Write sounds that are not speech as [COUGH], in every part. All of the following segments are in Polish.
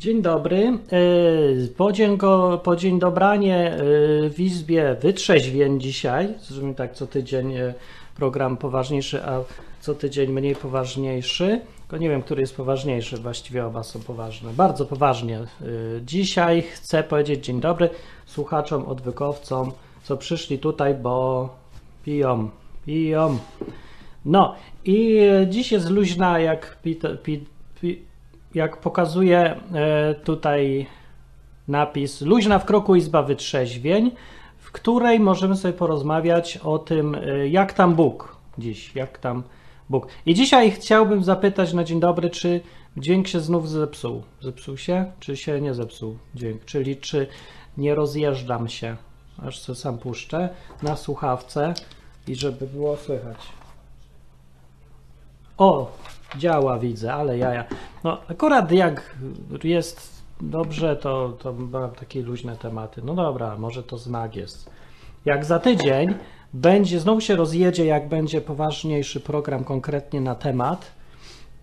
Dzień dobry. Yy, Podzięko, podziędobranie yy, w Izbie Wytrzeźwień dzisiaj. Zrobimy tak co tydzień yy, program poważniejszy, a co tydzień mniej poważniejszy. Tylko nie wiem, który jest poważniejszy. Właściwie oba są poważne. Bardzo poważnie. Dzisiaj chcę powiedzieć dzień dobry słuchaczom, odwykowcom, co przyszli tutaj, bo piją, piją. No i e, dziś jest luźna, jak, Peter, pi, pi, jak pokazuje e, tutaj napis Luźna w kroku Izba Wytrzeźwień, w której możemy sobie porozmawiać o tym, e, jak tam Bóg dziś, jak tam Bóg. I dzisiaj chciałbym zapytać na dzień dobry, czy dźwięk się znów zepsuł. Zepsuł się, czy się nie zepsuł dźwięk? Czyli czy nie rozjeżdżam się, aż co sam puszczę na słuchawce i żeby było słychać. O, działa, widzę, ale jaja. No, akurat jak jest dobrze, to, to mam takie luźne tematy. No dobra, może to znak jest. Jak za tydzień będzie, znowu się rozjedzie, jak będzie poważniejszy program konkretnie na temat,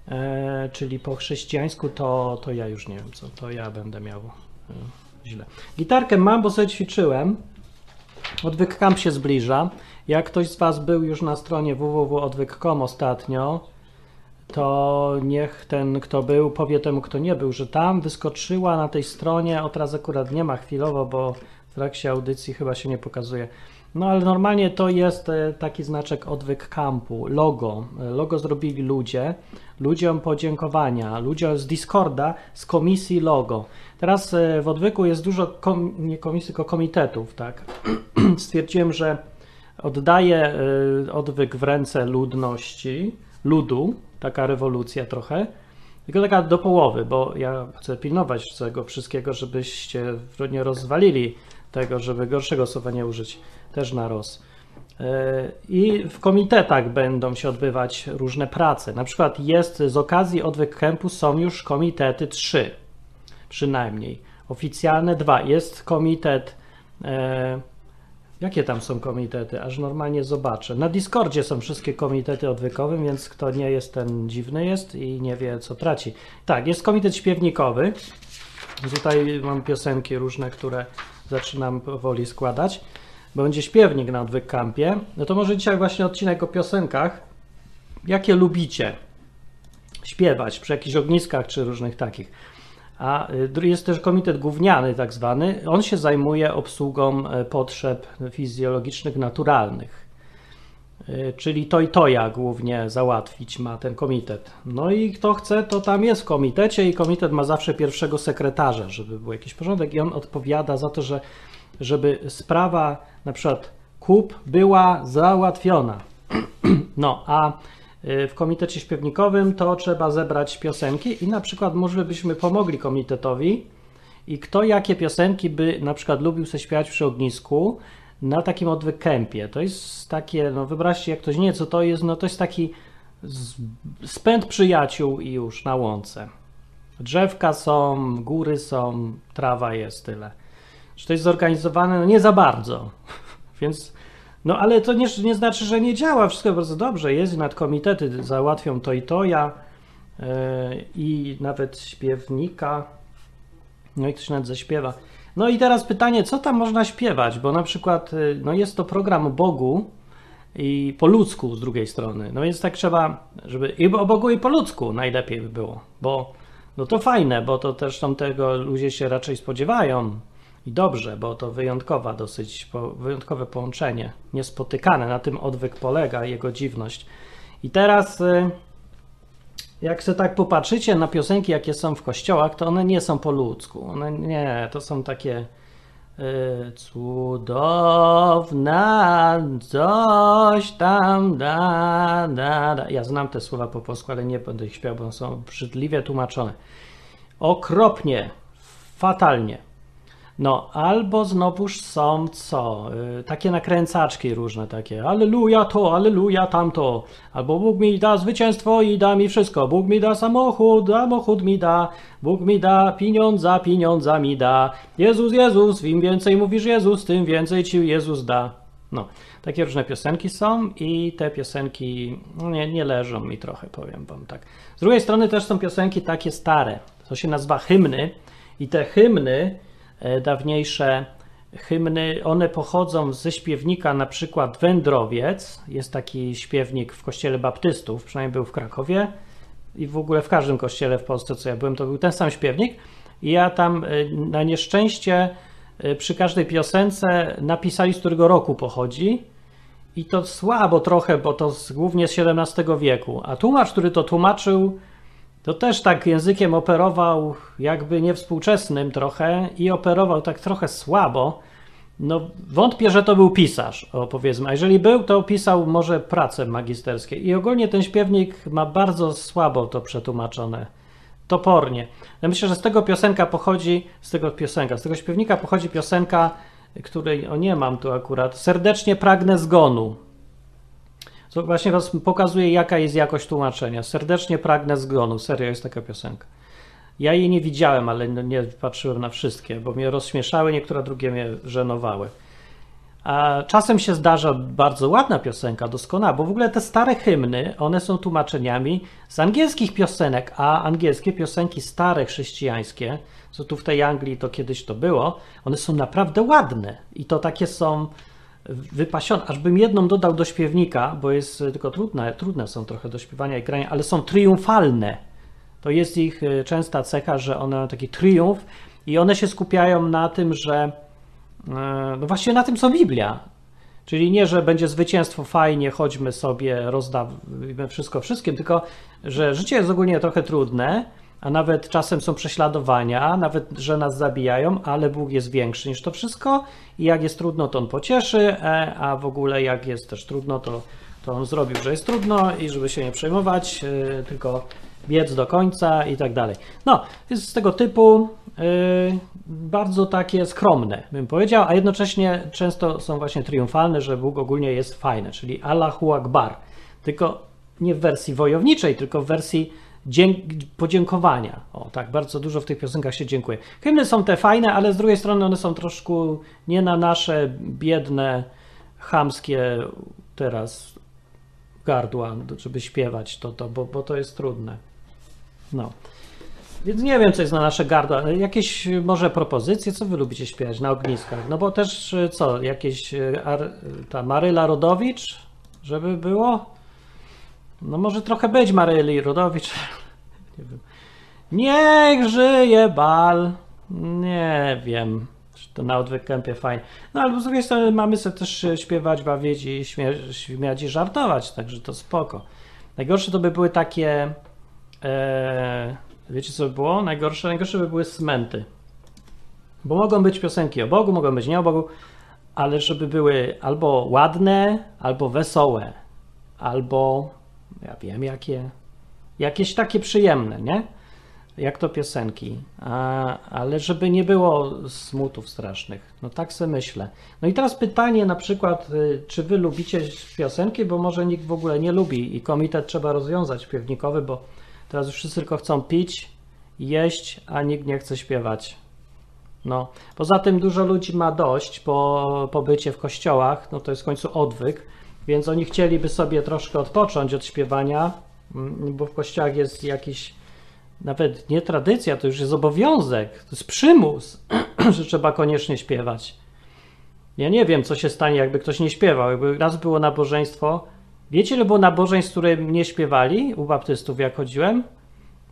e, czyli po chrześcijańsku, to, to ja już nie wiem co, to ja będę miał e, źle. Gitarkę mam, bo sobie ćwiczyłem. Odwyk Camp się zbliża. Jak ktoś z Was był już na stronie www.odwyk.com ostatnio, to niech ten, kto był, powie temu, kto nie był, że tam wyskoczyła na tej stronie, o teraz akurat nie ma chwilowo, bo w trakcie audycji chyba się nie pokazuje. No ale normalnie to jest e, taki znaczek odwyk kampu, logo. E, Logo zrobili ludzie, ludziom podziękowania, ludzie z Discorda, z komisji logo. Teraz e, w odwyku jest dużo, kom, nie komisji, tylko komitetów, tak. [CLEARS THROAT] Stwierdziłem, że oddaję odwyk w ręce ludności, ludu, taka rewolucja trochę, tylko taka do połowy, bo ja chcę pilnować tego wszystkiego, żebyście nie rozwalili tego, żeby gorszego słowa nie użyć, też na roz. I w komitetach będą się odbywać różne prace. Na przykład jest z okazji odwyk kempu są już komitety trzy, przynajmniej. Oficjalne dwa. Jest komitet e, Jakie tam są komitety? Aż normalnie zobaczę. Na Discordzie są wszystkie komitety odwykowe, więc kto nie jest, ten dziwny jest i nie wie, co traci. Tak, jest komitet śpiewnikowy. Tutaj mam piosenki różne, które zaczynam powoli składać. Będzie śpiewnik na odwyk kampie. No to może dzisiaj właśnie odcinek o piosenkach. Jakie lubicie śpiewać przy jakichś ogniskach czy różnych takich. A y, jest też komitet gówniany, tak zwany. On się zajmuje obsługą e, potrzeb fizjologicznych, naturalnych. Y, czyli to i to ja głównie załatwić ma ten komitet. No i kto chce, to tam jest w komitecie i komitet ma zawsze pierwszego sekretarza, żeby był jakiś porządek i on odpowiada za to, że żeby sprawa na przykład kup była załatwiona. [CLEARS THROAT] No, a w komitecie śpiewnikowym, to trzeba zebrać piosenki i na przykład może byśmy pomogli komitetowi i kto jakie piosenki by na przykład lubił sobie śpiewać przy ognisku na takim odwyk kempie. To jest takie, no wyobraźcie, jak ktoś nie co to jest, no to jest taki spęd przyjaciół i już na łące. Drzewka są, góry są, trawa jest, tyle. Czy to jest zorganizowane? No nie za bardzo. [LAUGHS] Więc no ale to nie, nie znaczy, że nie działa. Wszystko bardzo dobrze jest. Nadkomitety załatwią to i to. Ja yy, i nawet śpiewnika. No i ktoś nawet zaśpiewa. No i teraz pytanie, co tam można śpiewać? Bo na przykład yy, no jest to program o Bogu i po ludzku z drugiej strony. No więc tak trzeba, żeby i o Bogu i po ludzku najlepiej by było, bo no to fajne, bo to też tam tego ludzie się raczej spodziewają. I dobrze, bo to wyjątkowa dosyć, wyjątkowe połączenie, niespotykane. Na tym odwyk polega, jego dziwność. I teraz, y, jak sobie tak popatrzycie na piosenki, jakie są w kościołach, to one nie są po ludzku. One nie, to są takie y, cudowna coś tam da, da, da. Ja znam te słowa po polsku, ale nie będę ich śpiewał, bo są brzydliwie tłumaczone. Okropnie, fatalnie. No, albo znowuż są co? Y, takie nakręcaczki różne takie. Aleluja to, aleluja tamto. Albo Bóg mi da zwycięstwo i da mi wszystko. Bóg mi da samochód, samochód mi da. Bóg mi da pieniądza, pieniądza mi da. Jezus, Jezus, im więcej mówisz Jezus, tym więcej ci Jezus da. No, takie różne piosenki są i te piosenki no nie, nie leżą mi trochę, powiem wam tak. Z drugiej strony też są piosenki takie stare, To się nazywa hymny i te hymny dawniejsze hymny, one pochodzą ze śpiewnika na przykład Wędrowiec. Jest taki śpiewnik w kościele baptystów, przynajmniej był w Krakowie i w ogóle w każdym kościele w Polsce, co ja byłem, to był ten sam śpiewnik. I ja tam y, na nieszczęście y, przy każdej piosence napisali, z którego roku pochodzi. I to słabo trochę, bo to głównie z XVII wieku. A tłumacz, który to tłumaczył, to też tak językiem operował, jakby niewspółczesnym trochę i operował tak trochę słabo. No, wątpię, że to był pisarz, o powiedzmy. A jeżeli był, to pisał może prace magisterskie. I ogólnie ten śpiewnik ma bardzo słabo to przetłumaczone. Topornie. Ja myślę, że z tego piosenka pochodzi, z tego piosenka, z tego śpiewnika pochodzi piosenka, której, o nie mam tu akurat, serdecznie pragnę zgonu. Co właśnie was pokazuje, jaka jest jakość tłumaczenia. Serdecznie pragnę zgonu. Serio jest taka piosenka. Ja jej nie widziałem, ale no nie patrzyłem na wszystkie, bo mnie rozśmieszały, niektóre drugie mnie żenowały. A czasem się zdarza bardzo ładna piosenka, doskonała, bo w ogóle te stare hymny, one są tłumaczeniami z angielskich piosenek, a angielskie piosenki stare chrześcijańskie, co tu w tej Anglii to kiedyś to było, one są naprawdę ładne i to takie są Aż bym jedną dodał do śpiewnika, bo jest tylko trudne, trudne są trochę do śpiewania i grania, ale są triumfalne. To jest ich e, częsta cecha, że one mają taki triumf i one się skupiają na tym, że e, no właśnie na tym, co Biblia. Czyli nie, że będzie zwycięstwo fajnie, chodźmy sobie, rozdawmy wszystko wszystkim, tylko że życie jest ogólnie trochę trudne, a nawet czasem są prześladowania, nawet, że nas zabijają, ale Bóg jest większy niż to wszystko i jak jest trudno, to On pocieszy, e, a w ogóle jak jest też trudno, to, to On zrobił, że jest trudno i żeby się nie przejmować, tylko biec do końca i tak dalej. No, jest z tego typu yy, bardzo takie skromne, bym powiedział, a jednocześnie często są właśnie triumfalne, że Bóg ogólnie jest fajny, czyli Allahu Akbar. Tylko nie w wersji wojowniczej, tylko w wersji podziękowania. O, tak, bardzo dużo w tych piosenkach się dziękuję. Hymny są te fajne, ale z drugiej strony one są troszkę nie na nasze biedne, chamskie teraz gardła, żeby śpiewać to, to bo, bo to jest trudne. No. Więc nie wiem, co jest na nasze gardła. Jakieś może propozycje, co wy lubicie śpiewać na ogniskach? No bo też co, jakieś ar, ta Maryla Rodowicz, żeby było? No może trochę być Maryli Rodowicz. [LAUGHS] nie wiem. Niech żyje bal. Nie wiem. To na odwykępie fajnie. No ale z drugiej strony mamy sobie też śpiewać, bawić i śmiać i żartować, także to spoko. Najgorsze to by były takie Eee, wiecie co by było? Najgorsze, najgorsze by były smenty. Bo mogą być piosenki o Bogu, mogą być nie o Bogu, ale żeby były albo ładne, albo wesołe, albo ja wiem jakie, jakieś takie przyjemne, nie? Jak to piosenki, A, ale żeby nie było smutów strasznych. No tak sobie myślę. No i teraz pytanie na przykład, y, czy wy lubicie piosenki, bo może nikt w ogóle nie lubi i komitet trzeba rozwiązać śpiewnikowy, bo Teraz już wszyscy tylko chcą pić, jeść, a nikt nie chce śpiewać. No. Poza tym dużo ludzi ma dość po pobycie w kościołach, no to jest w końcu odwyk, więc oni chcieliby sobie troszkę odpocząć od śpiewania, mm, bo w kościołach jest jakiś nawet nie tradycja, to już jest obowiązek, to jest przymus, [CLEARS THROAT] że trzeba koniecznie śpiewać. Ja nie wiem, co się stanie, jakby ktoś nie śpiewał. Jakby raz było nabożeństwo, Wiecie, ile było nabożeństw, które nie śpiewali u baptystów, jak chodziłem?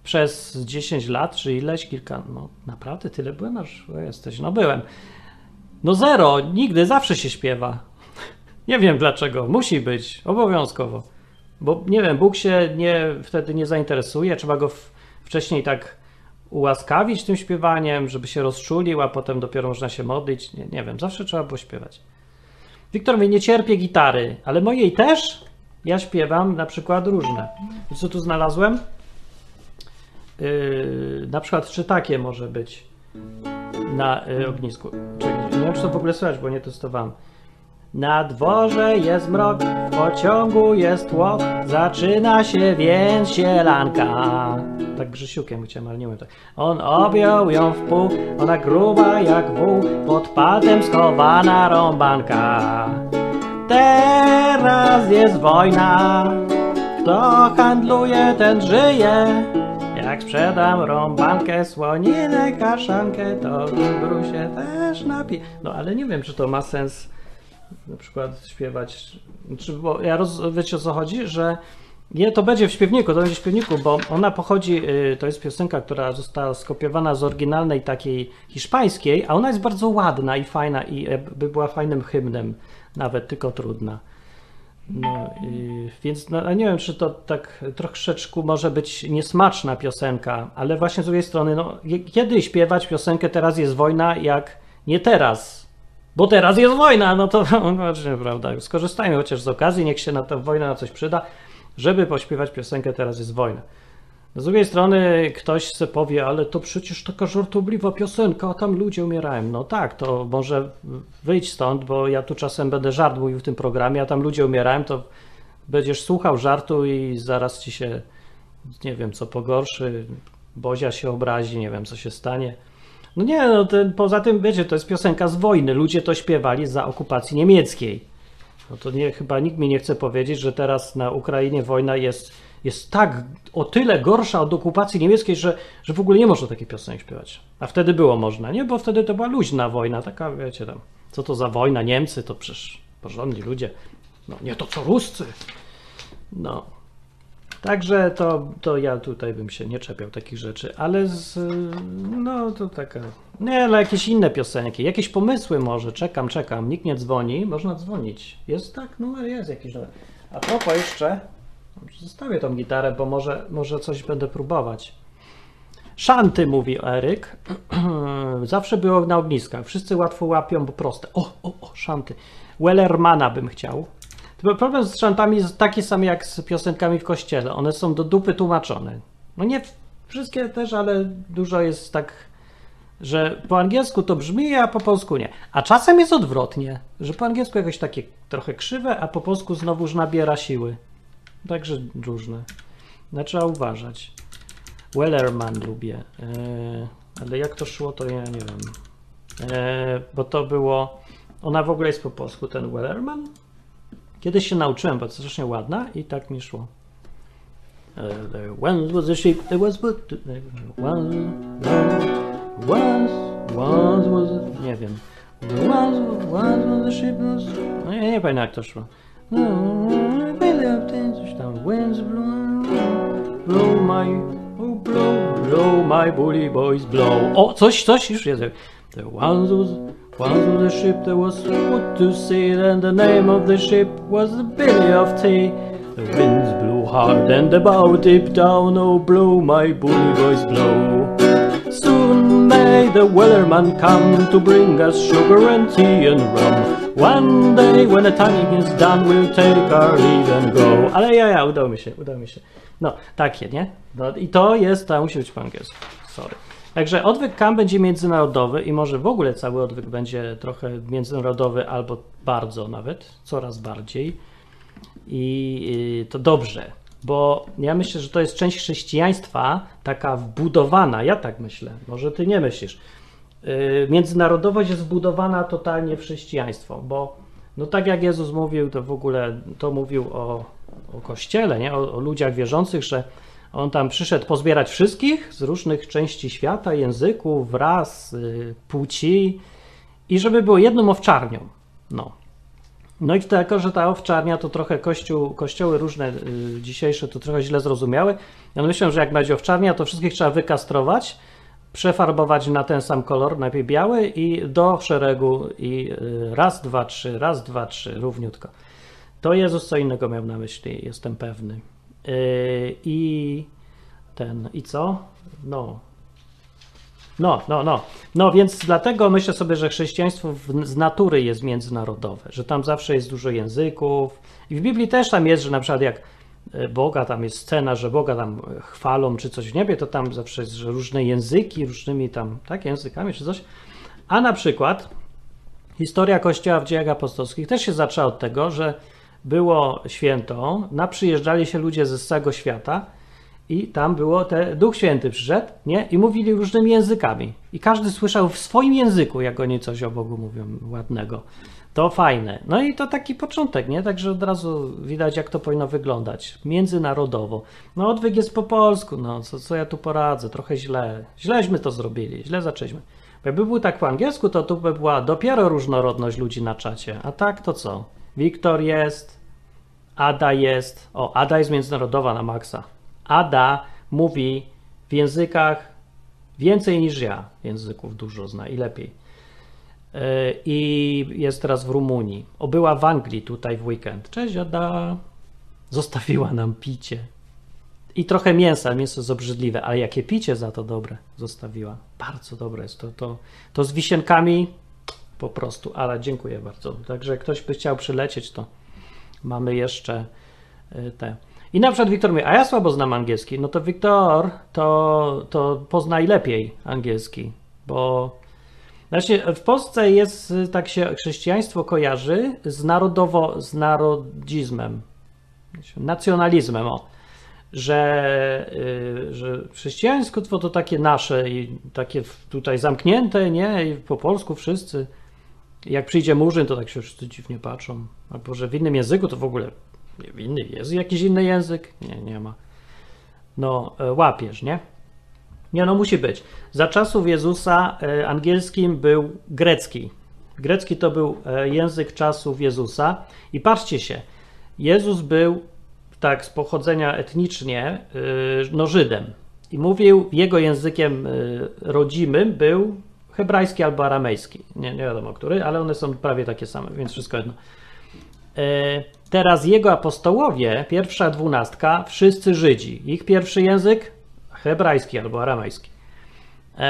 Przez 10 lat, czy ileś, kilka, no naprawdę tyle byłem, aż jesteś, no byłem. No zero, nigdy, zawsze się śpiewa. Nie wiem dlaczego, musi być, obowiązkowo. Bo nie wiem, Bóg się nie, wtedy nie zainteresuje, trzeba go w, wcześniej tak ułaskawić tym śpiewaniem, żeby się rozczulił, a potem dopiero można się modlić. Nie, nie wiem, zawsze trzeba było śpiewać. Wiktor mówi, nie cierpię gitary, ale mojej też? Ja śpiewam na przykład różne. I co tu znalazłem? Yy, na przykład czy takie może być na yy, ognisku. Czekaj, nie wiem, czy to w ogóle słychać, bo nie testowałem. Na dworze jest mrok, w pociągu jest tłok, zaczyna się więc sielanka. Tak Grzesiukiem chciałem, ale nie wiem tak. On objął ją w pół, ona gruba jak wół, pod palcem schowana rąbanka. Teraz jest wojna, kto handluje, ten żyje. Jak sprzedam rąbankę, słoninę, kaszankę, to się też napi. No ale nie wiem, czy to ma sens na przykład śpiewać. Czy, bo ja roz, wiecie o co chodzi, że nie, to będzie w śpiewniku, to będzie w śpiewniku, bo ona pochodzi, y, to jest piosenka, która została skopiowana z oryginalnej takiej hiszpańskiej, a ona jest bardzo ładna i fajna i by była fajnym hymnem, nawet tylko trudna. No, i, więc no, nie wiem, czy to tak troszeczkę może być niesmaczna piosenka, ale właśnie z drugiej strony, no, kiedy śpiewać piosenkę Teraz jest wojna, jak nie teraz? Bo teraz jest wojna, no to [LAUGHS] no, prawda. Skorzystajmy chociaż z okazji, niech się na tę wojnę na coś przyda żeby pośpiewać piosenkę Teraz jest wojna. Z drugiej strony ktoś se powie, ale to przecież taka żartobliwa piosenka, a tam ludzie umierają. No tak, to może wyjść stąd, bo ja tu czasem będę żart mówił w tym programie, a tam ludzie umierają, to będziesz słuchał żartu i zaraz ci się, nie wiem, co pogorszy, Bozia się obrazi, nie wiem, co się stanie. No nie, no poza tym, wiecie, to jest piosenka z wojny, ludzie to śpiewali za okupacji niemieckiej. No to nie, chyba nikt mi nie chce powiedzieć, że teraz na Ukrainie wojna jest, jest tak o tyle gorsza od okupacji niemieckiej, że, że w ogóle nie można takiej piosenki śpiewać. A wtedy było można, nie? Bo wtedy to była luźna wojna, taka, wiecie tam, co to za wojna, Niemcy to przecież porządni ludzie. No nie to co Ruscy. No, Także to, to ja tutaj bym się nie czepiał takich rzeczy, ale z, no to taka. Nie, ale jakieś inne piosenki, jakieś pomysły może. Czekam, czekam. Nikt nie dzwoni, można dzwonić. Jest tak? Numer jest jakiś numer. A propos jeszcze, zostawię tą gitarę, bo może, może coś będę próbować. Szanty, mówi Eryk. [CLEARS THROAT] Zawsze było na ogniskach. Wszyscy łatwo łapią, bo proste. O, o, o, szanty. Wellermana bym chciał. Problem z szantami jest taki sam jak z piosenkami w kościele. One są do dupy tłumaczone. No nie wszystkie też, ale dużo jest tak, że po angielsku to brzmi, a po polsku nie. A czasem jest odwrotnie, że po angielsku jakoś takie trochę krzywe, a po polsku znowuż nabiera siły. Także różne. No, trzeba uważać. Wellerman lubię. Eee, ale jak to szło, to ja nie wiem. Eee, bo to było. Ona w ogóle jest po polsku, ten Wellerman? Kiedyś się nauczyłem, bo to strasznie ładna i tak mi szło. Once was a sheep that was to... Once, once, once was a... Nie wiem. Once, once was a sheep was... No ja nie pamiętam jak to szło. Coś tam. Winds blow, blow my... Oh, blow, blow my bully boys blow. O, coś, coś już jest. The ones was... Once was a ship that was put to sea, and the name of the ship was the Billy of Tea. The winds blew hard and the bow dipped down, oh blow my bully boys blow. Soon may the wellerman come to bring us sugar and tea and rum. One day when the tonguing is done, we'll take our leave and go. Ale ja, ja, udało mi się, udało mi się. No, takie, nie? No, I to jest, to musi być po angielsku. Sorry. Także odwyk KAM będzie międzynarodowy i może w ogóle cały odwyk będzie trochę międzynarodowy albo bardzo nawet, coraz bardziej. I to dobrze, bo ja myślę, że to jest część chrześcijaństwa taka wbudowana, ja tak myślę, może ty nie myślisz. Y, międzynarodowość jest wbudowana totalnie w chrześcijaństwo, bo no tak jak Jezus mówił, to w ogóle to mówił o, o Kościele, nie? O, o ludziach wierzących, że on tam przyszedł pozbierać wszystkich z różnych części świata, języków, ras, y, płci i żeby było jedną owczarnią. No. No i tylko, że ta owczarnia to trochę kościół, kościoły różne y, dzisiejsze to trochę źle zrozumiały. Ja myślę, że jak będzie owczarnia, to wszystkich trzeba wykastrować, przefarbować na ten sam kolor, najpierw biały i do szeregu i y, raz, dwa, trzy, raz, dwa, trzy, równiutko. To Jezus co innego miał na myśli, jestem pewny. Yy, I ten, i co? No. No, no, no. No więc dlatego myślę sobie, że chrześcijaństwo z natury jest międzynarodowe, że tam zawsze jest dużo języków. I w Biblii też tam jest, że na przykład jak e, Boga, tam jest scena, że Boga tam chwalą czy coś w niebie, to tam zawsze jest że różne języki, różnymi tam, tak, językami czy coś. A na przykład historia Kościoła w dziejach apostolskich też się zaczęła od tego, że było święto, na przyjeżdżali się ludzie ze całego świata i tam było te, Duch Święty przyszedł, nie? I mówili różnymi językami. I każdy słyszał w swoim języku, jak oni coś o Bogu mówią ładnego. To fajne. No i to taki początek, nie? Także od razu widać, jak to powinno wyglądać. Międzynarodowo. No odwyk jest po polsku, no co, co ja tu poradzę? Trochę źle. Źleśmy to zrobili, źle zaczęliśmy. Jakby był tak po angielsku, to tu by była dopiero różnorodność ludzi na czacie. A tak to co? Wiktor jest, Ada jest. O, Ada jest międzynarodowa na maksa. Ada mówi w językach więcej niż ja. Języków dużo zna i lepiej. Yy, I jest teraz w Rumunii. O, była w Anglii tutaj w weekend. Cześć, Ada. Zostawiła nam picie. I trochę mięsa. Mięso jest obrzydliwe, ale jakie picie za to dobre zostawiła. Bardzo dobre jest to. To, to z wisienkami po prostu. Ale dziękuję bardzo. Także jak ktoś by chciał przylecieć, to mamy jeszcze yy, te. I na przykład Wiktor mówi, a ja słabo znam angielski. No to Wiktor, to, to poznaj lepiej angielski, bo znaczy w Polsce jest, tak się chrześcijaństwo kojarzy z narodowo, z narodzizmem, nacjonalizmem, o. Że, yy, że chrześcijaństwo to takie nasze i takie tutaj zamknięte, nie? I po polsku wszyscy. Jak przyjdzie murzyn, to tak się wszyscy dziwnie patrzą. Albo że w innym języku to w ogóle nie, inny jest jakiś inny język? Nie, nie ma. No, łapiesz, nie? Nie, no musi być. Za czasów Jezusa e, angielskim był grecki. Grecki to był e, język czasów Jezusa. I patrzcie się, Jezus był tak z pochodzenia etnicznie e, no Żydem. I mówił, jego językiem rodzimym był hebrajski albo aramejski. Nie, nie wiadomo który, ale one są prawie takie same, więc wszystko jedno. Teraz jego apostołowie, pierwsza dwunastka, wszyscy Żydzi. Ich pierwszy język hebrajski albo aramejski.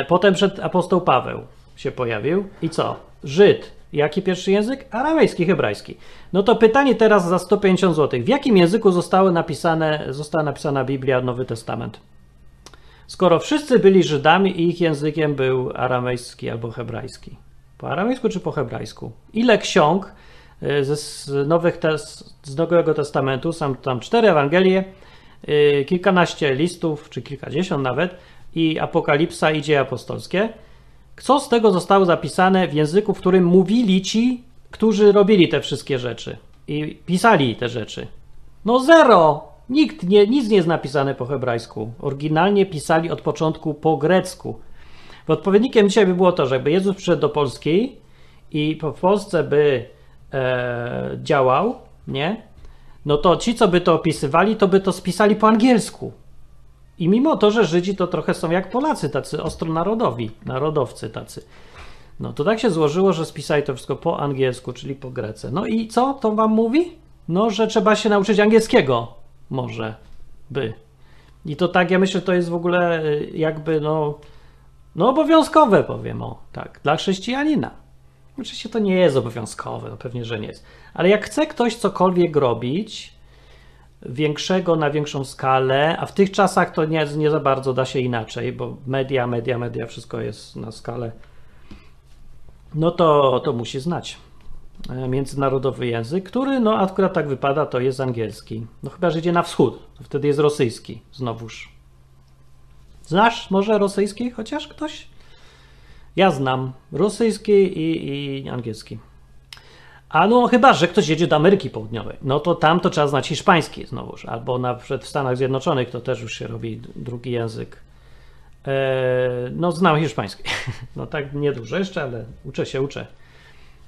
Potem przed apostoł Paweł się pojawił i co? Żyd. Jaki pierwszy język? Aramejski, hebrajski. No to pytanie teraz za 150 zł. W jakim języku zostały napisane, została napisana Biblia, Nowy Testament? Skoro wszyscy byli Żydami i ich językiem był aramejski albo hebrajski. Po aramejsku czy po hebrajsku? Ile ksiąg z, nowych z Nowego Testamentu, są tam cztery Ewangelie, kilkanaście listów, czy kilkadziesiąt nawet, i Apokalipsa i Dzieje Apostolskie. Co z tego zostało zapisane w języku, w którym mówili ci, którzy robili te wszystkie rzeczy i pisali te rzeczy? No zero! Nikt nie, nic nie jest napisane po hebrajsku. Oryginalnie pisali od początku po grecku. Bo odpowiednikiem dzisiaj by było to, że jakby Jezus przyszedł do Polski i w Polsce by e, działał, nie? No to ci, co by to opisywali, to by to spisali po angielsku. I mimo to, że Żydzi to trochę są jak Polacy, tacy ostronarodowi, narodowcy tacy. No to tak się złożyło, że spisali to wszystko po angielsku, czyli po grece. No i co to wam mówi? No, że trzeba się nauczyć angielskiego. Może by. I to tak, ja myślę, to jest w ogóle y, jakby, no, no obowiązkowe, powiem o, tak, dla chrześcijanina. Oczywiście to nie jest obowiązkowe, no pewnie, że nie jest. Ale jak chce ktoś cokolwiek robić, większego na większą skalę, a w tych czasach to nie, nie za bardzo da się inaczej, bo media, media, media, wszystko jest na skalę, no to, to musi znać międzynarodowy język, który, no akurat tak wypada, to jest angielski. No chyba, że idzie na wschód, to wtedy jest rosyjski znowuż. Znasz może rosyjski chociaż ktoś? Ja znam rosyjski i, i angielski. A no chyba, że ktoś jedzie do Ameryki Południowej, no to tam to trzeba znać hiszpański znowuż, albo na przykład w Stanach Zjednoczonych to też już się robi drugi język. Eee, no znam hiszpański, [LAUGHS] no tak niedużo jeszcze, ale uczę się, uczę.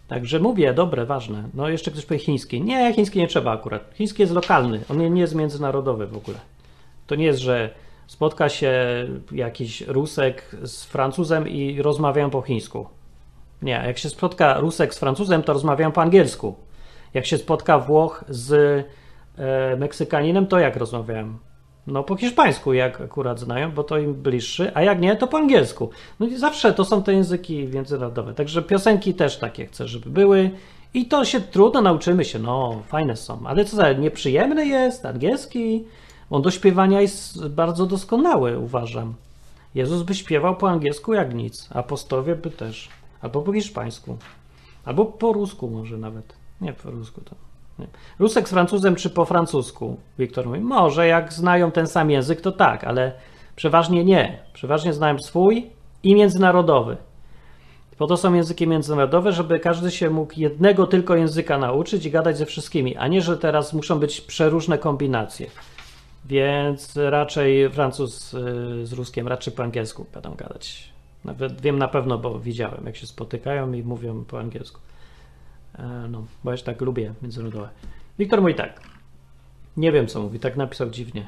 Także mówię, dobre, ważne. No jeszcze ktoś powie chiński. Nie, chiński nie trzeba akurat. Chiński jest lokalny, on nie jest międzynarodowy w ogóle. To nie jest, że spotka się jakiś Rusek z Francuzem i rozmawiają po chińsku. Nie, jak się spotka Rusek z Francuzem, to rozmawiają po angielsku. Jak się spotka Włoch z e, Meksykaninem, to jak rozmawiają? No po hiszpańsku, jak akurat znają, bo to im bliższy, a jak nie, to po angielsku. No i zawsze to są te języki międzynarodowe. Także piosenki też takie chcę, żeby były. I to się trudno nauczymy się, no fajne są. Ale co za nieprzyjemny jest angielski. On do śpiewania jest bardzo doskonały, uważam. Jezus by śpiewał po angielsku jak nic, apostowie by też. Albo po hiszpańsku. Albo po rusku może nawet. Nie po rusku to. Rusek z Francuzem czy po francusku? Wiktor mówi, może jak znają ten sam język, to tak, ale przeważnie nie. Przeważnie znają swój i międzynarodowy. Po to są języki międzynarodowe, żeby każdy się mógł jednego tylko języka nauczyć i gadać ze wszystkimi, a nie, że teraz muszą być przeróżne kombinacje. Więc raczej Francuz y, z Ruskiem, raczej po angielsku będą gadać. Nawet wiem na pewno, bo widziałem, jak się spotykają i mówią po angielsku. E, no, bo ja tak lubię międzynarodowe. Wiktor mówi tak. Nie wiem, co mówi, tak napisał dziwnie.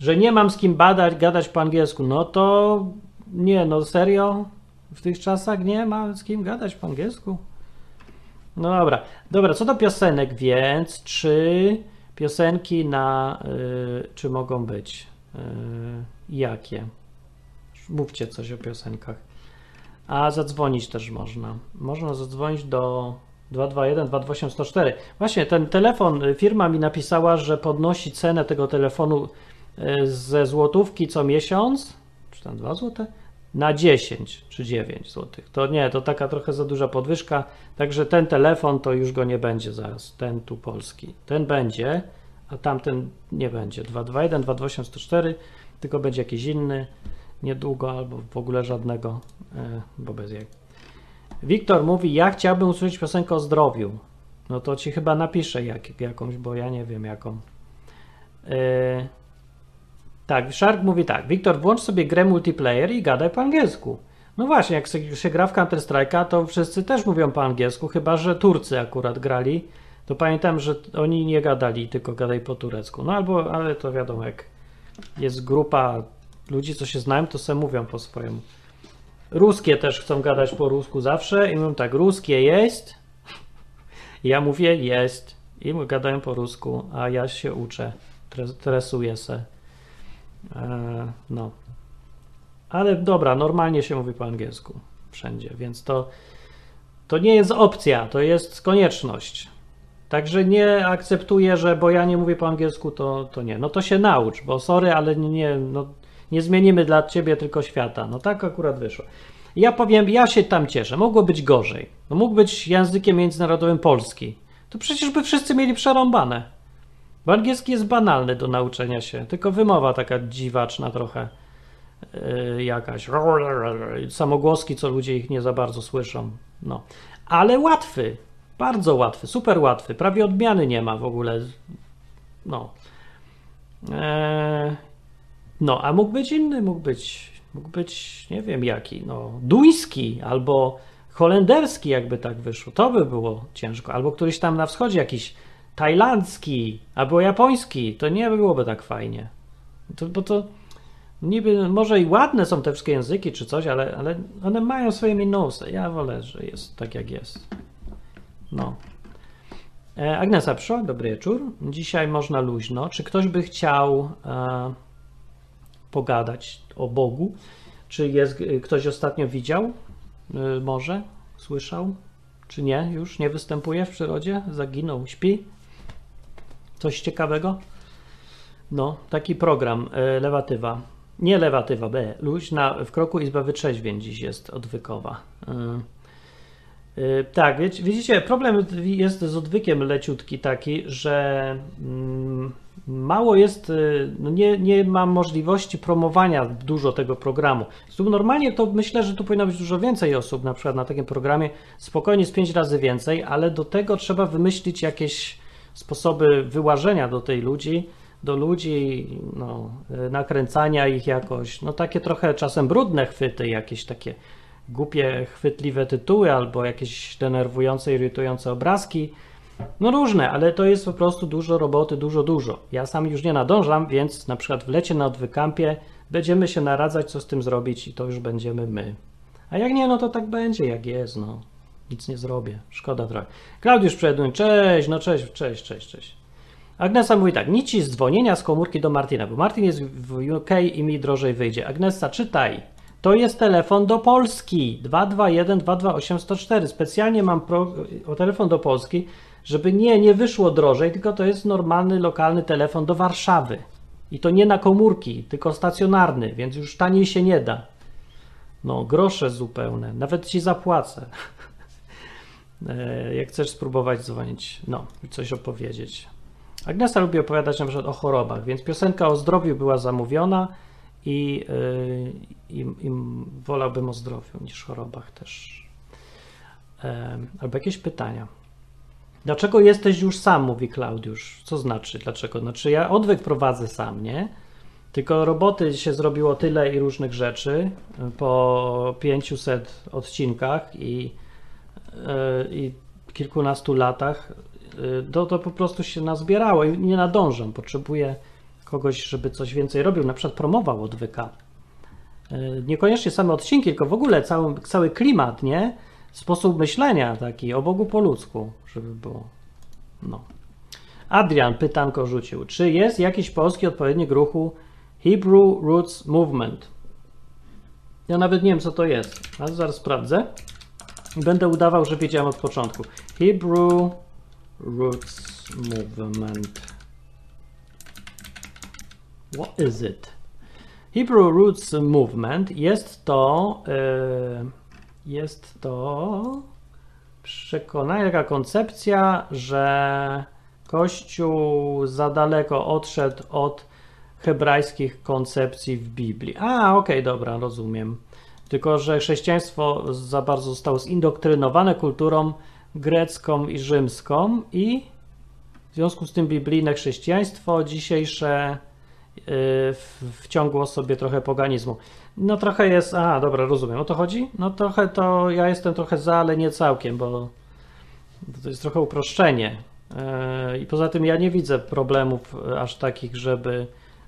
Że nie mam z kim badać, gadać po angielsku. No to nie, no serio? W tych czasach nie ma z kim gadać po angielsku? No dobra. Dobra, co do piosenek, więc czy piosenki na. Y, czy mogą być? Y, jakie? Mówcie coś o piosenkach. A zadzwonić też można. Można zadzwonić do 221 228 104. Właśnie ten telefon, y, firma mi napisała, że podnosi cenę tego telefonu y, ze złotówki co miesiąc, czy tam 2 złote, na 10 czy 9 złotych. To nie, to taka trochę za duża podwyżka, także ten telefon to już go nie będzie zaraz, ten tu polski. Ten będzie, a tamten nie będzie. 221 228 104, tylko będzie jakiś inny niedługo albo w ogóle żadnego, e, bo bez jak. Wiktor mówi, ja chciałbym usłyszeć piosenkę o zdrowiu. No to ci chyba napiszę jak, jakąś, bo ja nie wiem jaką. Yy, tak, Shark mówi tak. Wiktor, włącz sobie grę multiplayer i gadaj po angielsku. No właśnie, jak się gra w Counter Strike'a, to wszyscy też mówią po angielsku, chyba że Turcy akurat grali. To pamiętam, że oni nie gadali, tylko gadaj po turecku. No albo, ale to wiadomo, jak jest grupa ludzi, co się znają, to se mówią po swojemu. Ruskie też chcą gadać po rusku zawsze i mówią tak, ruskie jest. Ja mówię jest i gadają po rusku, a ja się uczę, tresuję se. E, no. Ale dobra, normalnie się mówi po angielsku wszędzie, więc to, to nie jest opcja, to jest konieczność. Także nie akceptuję, że bo ja nie mówię po angielsku, to, to nie. No to się naucz, bo sorry, ale nie, no, nie zmienimy dla ciebie tylko świata. No tak akurat wyszło. Ja powiem, ja się tam cieszę. Mogło być gorzej. No mógł być językiem międzynarodowym polski. To przecież by wszyscy mieli przerąbane. Bo angielski jest banalny do nauczenia się, tylko wymowa taka dziwaczna trochę yy, jakaś. Samogłoski, co ludzie ich nie za bardzo słyszą. No. Ale łatwy, bardzo łatwy, super łatwy. Prawie odmiany nie ma w ogóle. No. Eee, no, a mógł być inny, mógł być, mógł być, nie wiem jaki, no, duński albo holenderski, jakby tak wyszło. To by było ciężko. Albo któryś tam na wschodzie jakiś tajlandzki albo japoński. To nie byłoby tak fajnie. To, bo to niby, może i ładne są te wszystkie języki czy coś, ale, ale one mają swoje minusy. Ja wolę, że jest tak jak jest. No. E, Agnesa przyszła, dobry wieczór. Dzisiaj można luźno. Czy ktoś by chciał e, pogadać o Bogu. Czy jest, ktoś ostatnio widział? Y, może? Słyszał? Czy nie? Już nie występuje w przyrodzie? Zaginął? Śpi? Coś ciekawego? No, taki program, y, lewatywa. Nie lewatywa, B. Luźna w kroku Izba Wytrzeźwień dziś jest odwykowa. Tak, widzicie, problem jest z odwykiem leciutki taki, że mm, mało jest, y, no nie, nie mam możliwości promowania dużo tego programu. Normalnie to myślę, że tu powinno być dużo więcej osób, na przykład na takim programie, spokojnie z pięć razy więcej, ale do tego trzeba wymyślić jakieś sposoby wyłażenia do tej ludzi, do ludzi, no, y, nakręcania ich jakoś, no takie trochę czasem brudne chwyty, jakieś takie głupie, chwytliwe tytuły albo jakieś denerwujące, irytujące obrazki, no różne, ale to jest po prostu dużo roboty, dużo, dużo. Ja sam już nie nadążam, więc na przykład w lecie na odwykampie będziemy się naradzać, co z tym zrobić i to już będziemy my. A jak nie, no to tak będzie, jak jest, no. Nic nie zrobię, szkoda trochę. Klaudiusz Przedun, cześć, no cześć, cześć, cześć, cześć. Agnesa mówi tak, nic z dzwonienia z komórki do Martina, bo Martin jest w UK i mi drożej wyjdzie. Agnesa, czytaj. To jest telefon do Polski 221 228 104. Specjalnie mam pro, o telefon do Polski, żeby nie, nie wyszło drożej, tylko to jest normalny, lokalny telefon do Warszawy. I to nie na komórki, tylko stacjonarny, więc już taniej się nie da. No, grosze zupełne, nawet ci zapłacę. [LAUGHS] E, jak chcesz spróbować dzwonić, no, coś opowiedzieć. Agnieszka lubi opowiadać na przykład o chorobach, więc piosenka o zdrowiu była zamówiona i, yy, i, i wolałbym o zdrowiu niż chorobach też. Yy, albo jakieś pytania. Dlaczego jesteś już sam, mówi Klaudiusz. Co znaczy dlaczego? Znaczy ja odwyk prowadzę sam, nie? Tylko roboty się zrobiło tyle i różnych rzeczy po 500 odcinkach i, yy, i kilkunastu latach, to, to po prostu się nazbierało i nie nadążam. Potrzebuję kogoś, żeby coś więcej robił, na przykład promował odwyka. Niekoniecznie same odcinki, tylko w ogóle cały, cały klimat, nie? Sposób myślenia taki, o Bogu po ludzku, żeby było. No. Adrian pytanko rzucił. Czy jest jakiś polski odpowiednik ruchu Hebrew Roots Movement? Ja nawet nie wiem, co to jest, ale zaraz sprawdzę. Będę udawał, że wiedziałem od początku. Hebrew Roots Movement. What is it? Hebrew Roots Movement jest to yy, jest to przekonanie, taka koncepcja, że Kościół za daleko odszedł od hebrajskich koncepcji w Biblii. A, okej, okay, dobra, rozumiem. Tylko, że chrześcijaństwo za bardzo zostało zindoktrinowane kulturą grecką i rzymską i w związku z tym biblijne chrześcijaństwo dzisiejsze yy, wciągło sobie trochę poganizmu. No trochę jest, a dobra, rozumiem, o to chodzi? No trochę to, ja jestem trochę za, ale nie całkiem, bo to jest trochę uproszczenie. Yy, I poza tym ja nie widzę problemów aż takich, żeby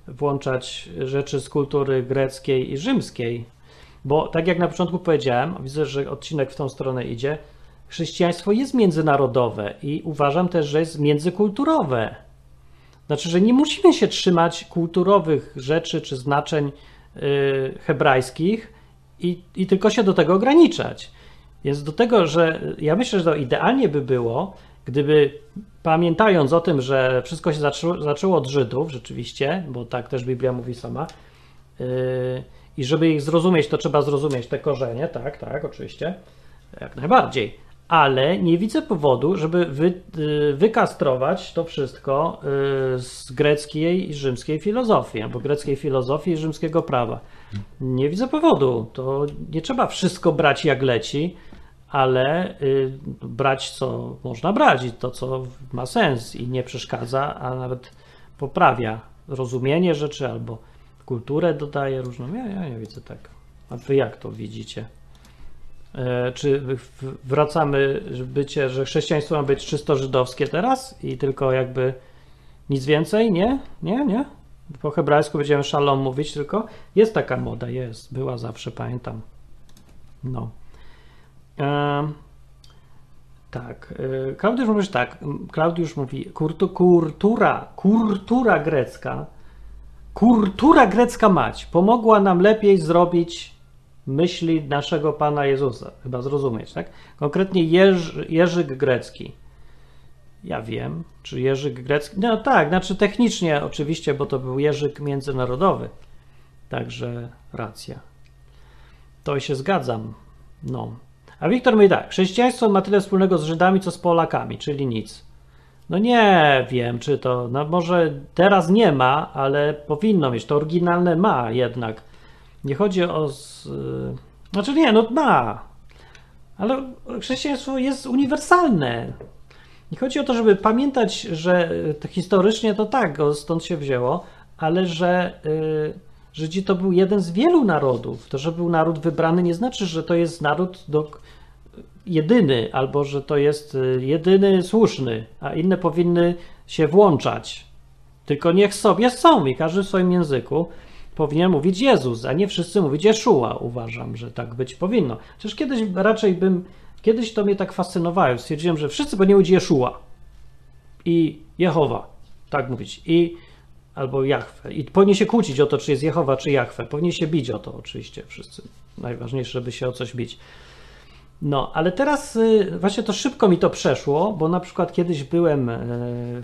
włączać rzeczy z kultury greckiej i rzymskiej, bo tak jak na początku powiedziałem, widzę, że odcinek w tą stronę idzie, chrześcijaństwo jest międzynarodowe i uważam też, że jest międzykulturowe. Znaczy, że nie musimy się trzymać kulturowych rzeczy czy znaczeń hebrajskich i, i tylko się do tego ograniczać. Więc do tego, że ja myślę, że to idealnie by było, gdyby pamiętając o tym, że wszystko się zaczęło, zaczęło od Żydów, rzeczywiście, bo tak też Biblia mówi sama, yy, i żeby ich zrozumieć, to trzeba zrozumieć te korzenie, tak, tak, oczywiście, jak najbardziej ale nie widzę powodu, żeby wy, y, wykastrować to wszystko y, z greckiej i rzymskiej filozofii, albo greckiej filozofii i rzymskiego prawa. Nie widzę powodu. To nie trzeba wszystko brać jak leci, ale y, brać co można brać i to, co ma sens i nie przeszkadza, a nawet poprawia rozumienie rzeczy albo kulturę dodaje różną. Ja, ja nie widzę tak. A wy jak to widzicie? E, czy wracamy bycie, że chrześcijaństwo ma być czysto żydowskie teraz i tylko jakby nic więcej? Nie? Nie? Nie? Po hebrajsku będziemy szalom mówić tylko. Jest taka moda, jest. Była zawsze, pamiętam. No. E, tak. E, Klaudiusz mówi tak. Klaudiusz mówi, kurtu, kultura, kultura grecka, kultura grecka mać pomogła nam lepiej zrobić myśli naszego Pana Jezusa, chyba zrozumieć, tak? Konkretnie Jerzy, Jerzyk Grecki. Ja wiem, czy Jerzyk Grecki. No tak, znaczy technicznie oczywiście, bo to był Jerzyk międzynarodowy. Także racja. To się zgadzam. No. A Wiktor mówi tak: chrześcijaństwo ma tyle wspólnego z Żydami, co z Polakami, czyli nic. No nie wiem, czy to. No może teraz nie ma, ale powinno mieć. To oryginalne ma jednak. Nie chodzi o. Z... Znaczy nie, no ma. Ale chrześcijaństwo jest uniwersalne. Nie chodzi o to, żeby pamiętać, że to historycznie to tak, stąd się wzięło, ale że y, Żydzi to był jeden z wielu narodów. To, że był naród wybrany, nie znaczy, że to jest naród do, jedyny, albo że to jest y, jedyny słuszny, a inne powinny się włączać. Tylko niech sobie są i każdy w swoim języku powinien mówić Jezus, a nie wszyscy mówić Jeszua. Uważam, że tak być powinno. Chociaż kiedyś raczej bym, kiedyś to mnie tak fascynowało. Stwierdziłem, że wszyscy powinni mówić Jeszua i Jehowa, tak mówić, i albo Jachwę. I powinni się kłócić o to, czy jest Jehowa, czy Jachwę. Powinni się bić o to oczywiście wszyscy. Najważniejsze, żeby się o coś bić. No, ale teraz y, właśnie to szybko mi to przeszło, bo na przykład kiedyś byłem y,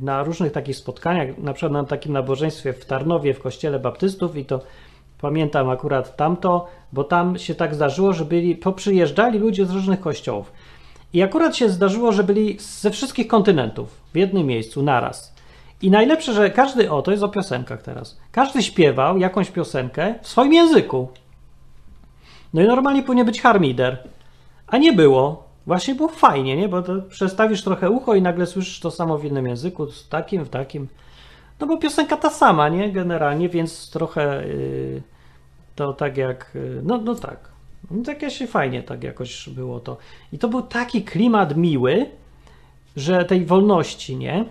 na różnych takich spotkaniach, na przykład na takim nabożeństwie w Tarnowie w kościele baptystów i to pamiętam akurat tamto, bo tam się tak zdarzyło, że byli, poprzyjeżdżali ludzie z różnych kościołów. I akurat się zdarzyło, że byli ze wszystkich kontynentów w jednym miejscu naraz. I najlepsze, że każdy, o to jest o piosenkach teraz, każdy śpiewał jakąś piosenkę w swoim języku. No i normalnie powinien być harmider, a nie było. Właśnie było fajnie, nie? Bo to przestawisz trochę ucho i nagle słyszysz to samo w innym języku, z takim, w takim. No bo piosenka ta sama, nie? Generalnie, więc trochę yy, to tak jak, yy, no, no tak. No tak się fajnie tak jakoś było to. I to był taki klimat miły, że tej wolności, nie?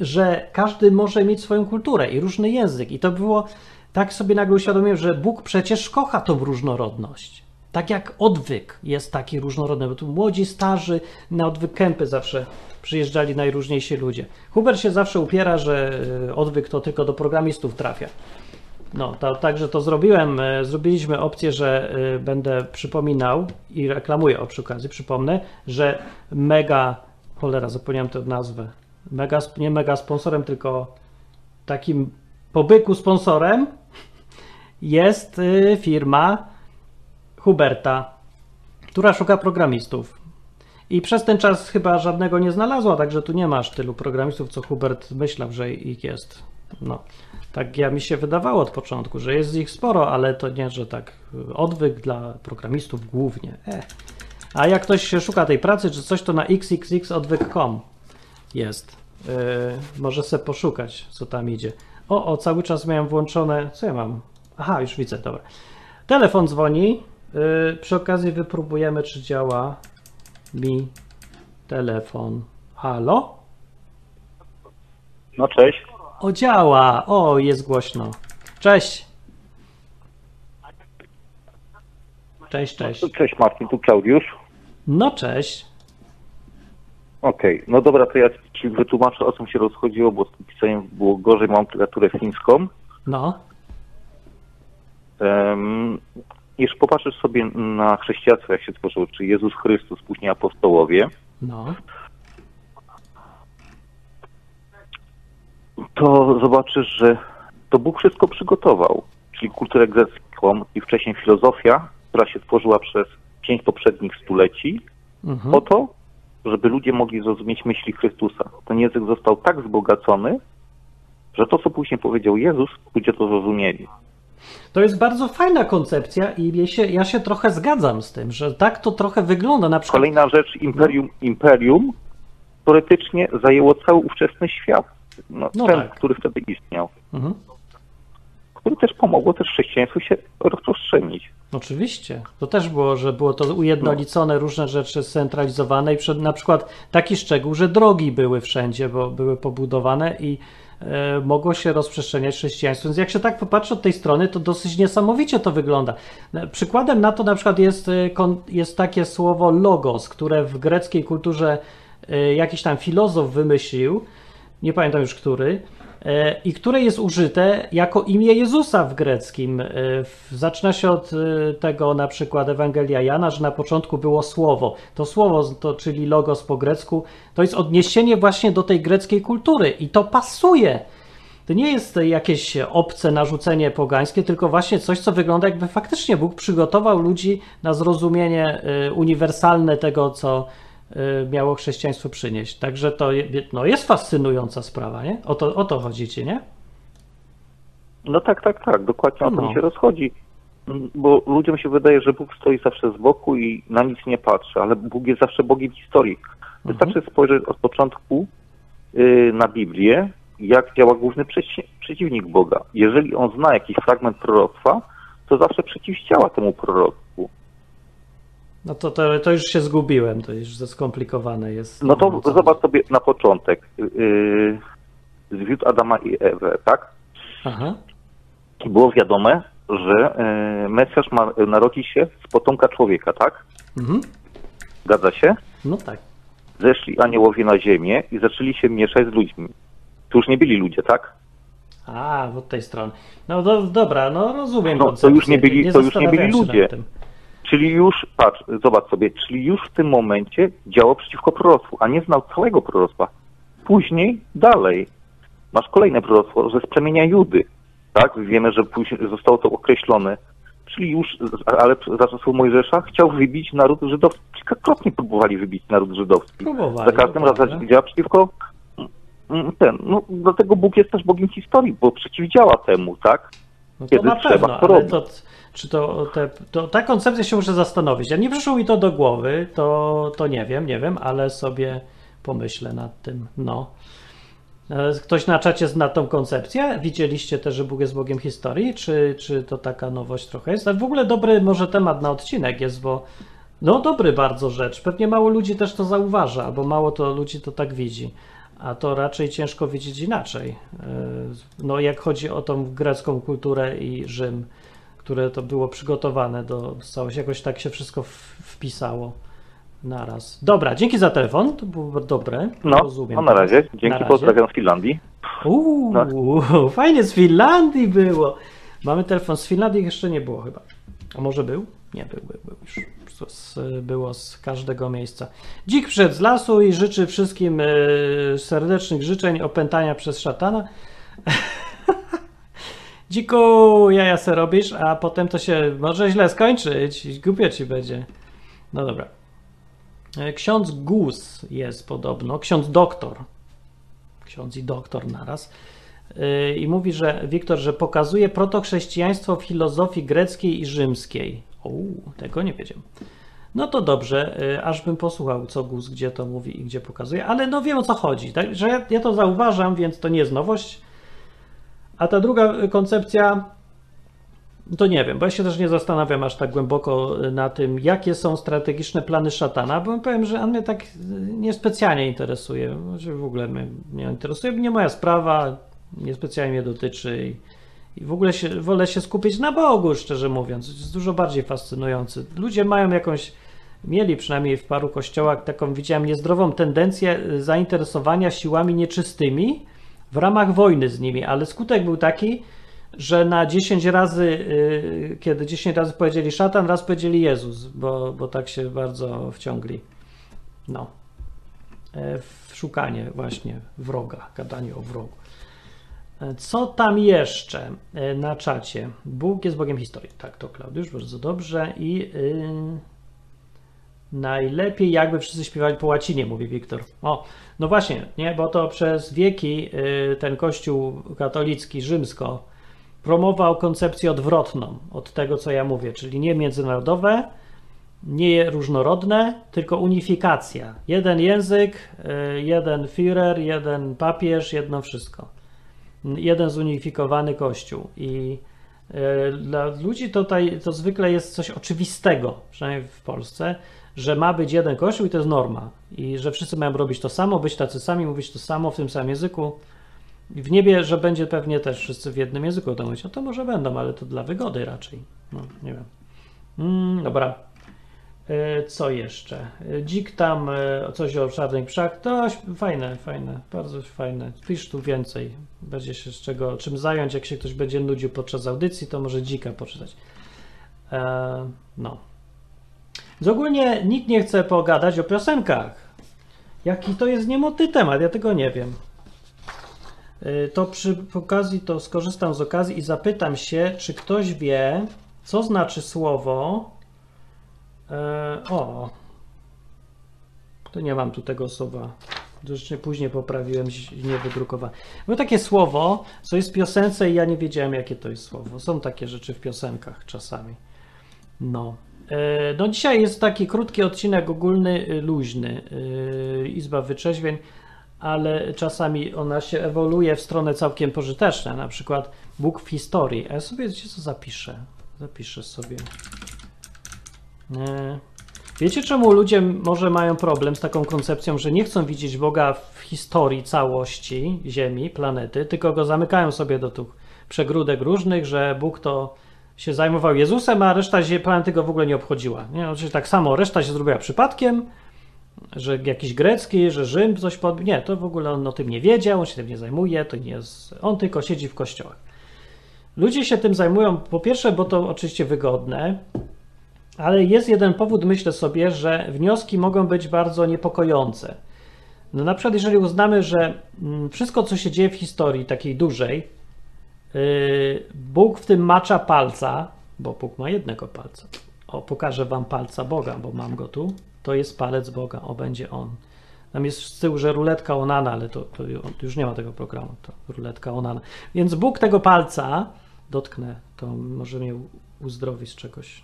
Że każdy może mieć swoją kulturę i różny język. I to było, tak sobie nagle uświadomiłem, że Bóg przecież kocha tą różnorodność. Tak jak odwyk jest taki różnorodny, bo tu młodzi, starzy, na odwyk kępy zawsze przyjeżdżali najróżniejsi ludzie. Hubert się zawsze upiera, że y, odwyk to tylko do programistów trafia. No, to, także to zrobiłem. y, Zrobiliśmy opcję, że y, będę przypominał i reklamuję o przy okazji, przypomnę, że mega, cholera, zapomniałem tę nazwę, mega, nie mega sponsorem, tylko takim pobyku sponsorem jest firma Huberta, która szuka programistów. I przez ten czas chyba żadnego nie znalazła, także tu nie masz tylu programistów, co Hubert myślał, że ich jest. No, tak ja mi się wydawało od początku, że jest ich sporo, ale to nie, że tak y, odwyk dla programistów głównie. E. A jak ktoś się szuka tej pracy czy coś, to na xxxodwyk.com jest. Yy, może sobie poszukać, co tam idzie. O, o, cały czas miałem włączone. Co ja mam? Aha, już widzę, dobra. Telefon dzwoni. Yy, przy okazji wypróbujemy, czy działa mi telefon. Halo? No cześć. O, działa! O, jest głośno. Cześć! Cześć, cześć. Cześć Martin, tu Klaudiusz. No, cześć. Okej, no dobra, to ja ci wytłumaczę o czym się rozchodziło, bo z tym pisaniem było gorzej, mam klawiaturę fińską. No, Um, jeśli popatrzysz sobie na chrześcijaństwo, jak się tworzyło, czy Jezus Chrystus, później apostołowie, no. to zobaczysz, że to Bóg wszystko przygotował, czyli kulturę grecką i wcześniej filozofia, która się tworzyła przez pięć poprzednich stuleci, Mhm. po to, żeby ludzie mogli zrozumieć myśli Chrystusa. Ten język został tak wzbogacony, że to, co później powiedział Jezus, ludzie to zrozumieli. To jest bardzo fajna koncepcja i mnie się, ja się trochę zgadzam z tym, że tak to trochę wygląda. Na przykład Kolejna rzecz, imperium, imperium teoretycznie zajęło cały ówczesny świat. No, No ten, tak. który wtedy istniał. Mhm. Który też pomogło też chrześcijaństwu się rozprzestrzenić. Oczywiście. To też było, że było to ujednolicone, różne rzeczy scentralizowane i przed, na przykład taki szczegół, że drogi były wszędzie, bo były pobudowane i mogło się rozprzestrzeniać chrześcijaństwo. Więc jak się tak popatrzy od tej strony, to dosyć niesamowicie to wygląda. E, Przykładem na to na przykład jest, e, jest takie słowo logos, które w greckiej kulturze e, jakiś tam filozof wymyślił, nie pamiętam już który, e, i które jest użyte jako imię Jezusa w greckim. E, Zaczyna się od e, tego na przykład Ewangelia Jana, że na początku było słowo. To słowo, to, czyli logos po grecku, to jest odniesienie właśnie do tej greckiej kultury i to pasuje. To nie jest jakieś obce narzucenie pogańskie, tylko właśnie coś, co wygląda jakby faktycznie Bóg przygotował ludzi na zrozumienie uniwersalne tego, co miało chrześcijaństwo przynieść. Także to no, jest fascynująca sprawa, nie? O to, o to chodzicie, nie? No tak, tak, tak, dokładnie o to No. mi się rozchodzi. Mm, Bo ludziom się wydaje, że Bóg stoi zawsze z boku i na nic nie patrzy, ale Bóg jest zawsze Bogiem historii. Wystarczy spojrzeć od początku y, na Biblię, jak działa główny przeci- przeciwnik Boga. Jeżeli on zna jakiś fragment proroctwa, to zawsze przeciwdziała temu proroctwu. No to, to, to już się zgubiłem, to już za skomplikowane jest. No to Nie zobacz sobie na początek. Yy, zwiódł Adama i Ewę, tak? Aha, Było wiadome, że yy, Mesjasz ma narodzić się z potomka człowieka, tak? mhm. Zgadza się? no tak. Zeszli aniołowie na ziemię i zaczęli się mieszać z ludźmi. To już nie byli ludzie, tak? A, od tej strony. No do, dobra, no rozumiem. No, to już nie byli- to już nie byli ludzie. Czyli już, patrz, zobacz sobie, czyli już w tym momencie działał przeciwko proroctwu, a nie znał całego proroctwa. Później, dalej, masz kolejne proroctwo, że z plemienia Judy, tak? Wiemy, że później zostało to określone. Czyli już, ale za czasów Mojżesza chciał wybić naród żydowski, kilkakrotnie próbowali wybić naród żydowski. Próbowali. Za każdym razem działa przeciwko mm, ten, no dlatego Bóg jest też Bogiem historii, bo przeciwdziała temu, tak? No to kiedy na trzeba, pewno, to, czy to, te, to ta koncepcja się muszę zastanowić. Ja nie przyszło mi to do głowy, to, to nie wiem, nie wiem, ale sobie pomyślę nad tym. No. E, Ktoś na czacie zna tą koncepcję? Widzieliście też, że Bóg jest Bogiem historii? Czy, czy to taka nowość trochę jest? W ogóle dobry może temat na odcinek jest, bo no dobry bardzo rzecz. Pewnie mało ludzi też to zauważa, albo mało to ludzi to tak widzi. A to raczej ciężko widzieć inaczej. E, No jak chodzi o tą grecką kulturę i Rzym, które to było przygotowane do całości, jakoś tak się wszystko wpisało naraz. Dobra, dzięki za telefon, to było dobre. No, Rozumiem. no na razie. Na Dzięki, razie. pozdrawiam z Finlandii. Uuu, fajnie z Finlandii było. Mamy telefon z Finlandii, jeszcze nie było chyba. A może był? Nie, był, był, był już. Z, z, było z każdego miejsca. Dzik przed z lasu i życzy wszystkim e, serdecznych życzeń opętania przez szatana. [LAUGHS] Dziku, jaja se robisz, a potem to się może źle skończyć. Głupio ci będzie. No dobra. E, Ksiądz Gus jest podobno, ksiądz doktor. Ksiądz i doktor naraz. Yy, I mówi, że Wiktor, że pokazuje protochrześcijaństwo w filozofii greckiej i rzymskiej. O, tego nie wiedziałem. No to dobrze, yy, aż bym posłuchał, co Gus gdzie to mówi i gdzie pokazuje, ale no wiem o co chodzi. Tak? Że ja, ja to zauważam, więc to nie jest nowość. A ta druga y, koncepcja, to nie wiem, bo ja się też nie zastanawiam aż tak głęboko na tym, jakie są strategiczne plany szatana, bo powiem, że on mnie tak y, niespecjalnie interesuje. Znaczy w ogóle mnie nie interesuje, nie moja sprawa, niespecjalnie mnie dotyczy i, i w ogóle się, wolę się skupić na Bogu, szczerze mówiąc. Jest dużo bardziej fascynujący. Ludzie mają jakąś, mieli przynajmniej w paru kościołach taką, widziałem, niezdrową tendencję y, zainteresowania siłami nieczystymi w ramach wojny z nimi, ale skutek był taki, że na 10 razy, y, kiedy 10 razy powiedzieli szatan, raz powiedzieli Jezus, bo, bo tak się bardzo wciągli. No. E, W szukanie właśnie wroga, gadanie o wrogu. E, Co tam jeszcze e, na czacie? Bóg jest Bogiem historii. Tak, to Klaudiusz, bardzo dobrze. I y, najlepiej jakby wszyscy śpiewali po łacinie, mówi Wiktor. O, no właśnie, nie, bo to przez wieki y, ten kościół katolicki, rzymsko, promował koncepcję odwrotną od tego, co ja mówię, czyli nie międzynarodowe, nie różnorodne, tylko unifikacja. Jeden język, y, jeden Führer, jeden papież, jedno wszystko. Jeden zunifikowany kościół. I y, dla ludzi tutaj to zwykle jest coś oczywistego, przynajmniej w Polsce, że ma być jeden kościół i to jest norma. I że wszyscy mają robić to samo, być tacy sami, mówić to samo w tym samym języku. I w niebie, że będzie pewnie też wszyscy w jednym języku to mówić. No to może będą, ale to dla wygody raczej. No, nie wiem. Mm, dobra. E, Co jeszcze? E, Dzik tam, e, coś o czarnych pszach. To fajne, fajne, bardzo fajne. Pisz tu więcej. Będzie się z czego, czym zająć. Jak się ktoś będzie nudził podczas audycji, to może dzika poczytać. E, no. Więc ogólnie nikt nie chce pogadać o piosenkach. Jaki to jest niemoty temat, ja tego nie wiem. Y, To przy okazji to skorzystam z okazji i zapytam się, czy ktoś wie, co znaczy słowo. E, o. To nie mam tu tego słowa. Później poprawiłem, nie wydrukowałem. Było takie słowo, co jest w piosence i ja nie wiedziałem, jakie to jest słowo. Są takie rzeczy w piosenkach czasami. No. E, No dzisiaj jest taki krótki odcinek ogólny, y, luźny, y, Izba Wyczeźwień, ale czasami ona się ewoluuje w stronę całkiem pożyteczną, na przykład Bóg w historii. A ja sobie, wiecie co, zapiszę? Zapiszę sobie. E, Wiecie czemu ludzie może mają problem z taką koncepcją, że nie chcą widzieć Boga w historii całości Ziemi, planety, tylko go zamykają sobie do tych przegródek różnych, że Bóg to się zajmował Jezusem, a reszta zie- planety go w ogóle nie obchodziła. Nie? Oczywiście tak samo, reszta się zrobiła przypadkiem, że jakiś grecki, że Rzym coś pod... Nie, to w ogóle on o tym nie wiedział, on się tym nie zajmuje, to nie jest... On tylko siedzi w kościołach. Ludzie się tym zajmują, po pierwsze, bo to oczywiście wygodne, ale jest jeden powód, myślę sobie, że wnioski mogą być bardzo niepokojące. No na przykład, jeżeli uznamy, że mm, wszystko, co się dzieje w historii takiej dużej, Bóg w tym macza palca, bo Bóg ma jednego palca. O, pokażę wam palca Boga, bo mam go tu. to jest palec Boga, o będzie on. Tam jest z tyłu, że ruletka Onana, ale to, to już nie ma tego programu, to ruletka Onana. Więc Bóg tego palca, dotknę, to może mnie uzdrowi z czegoś.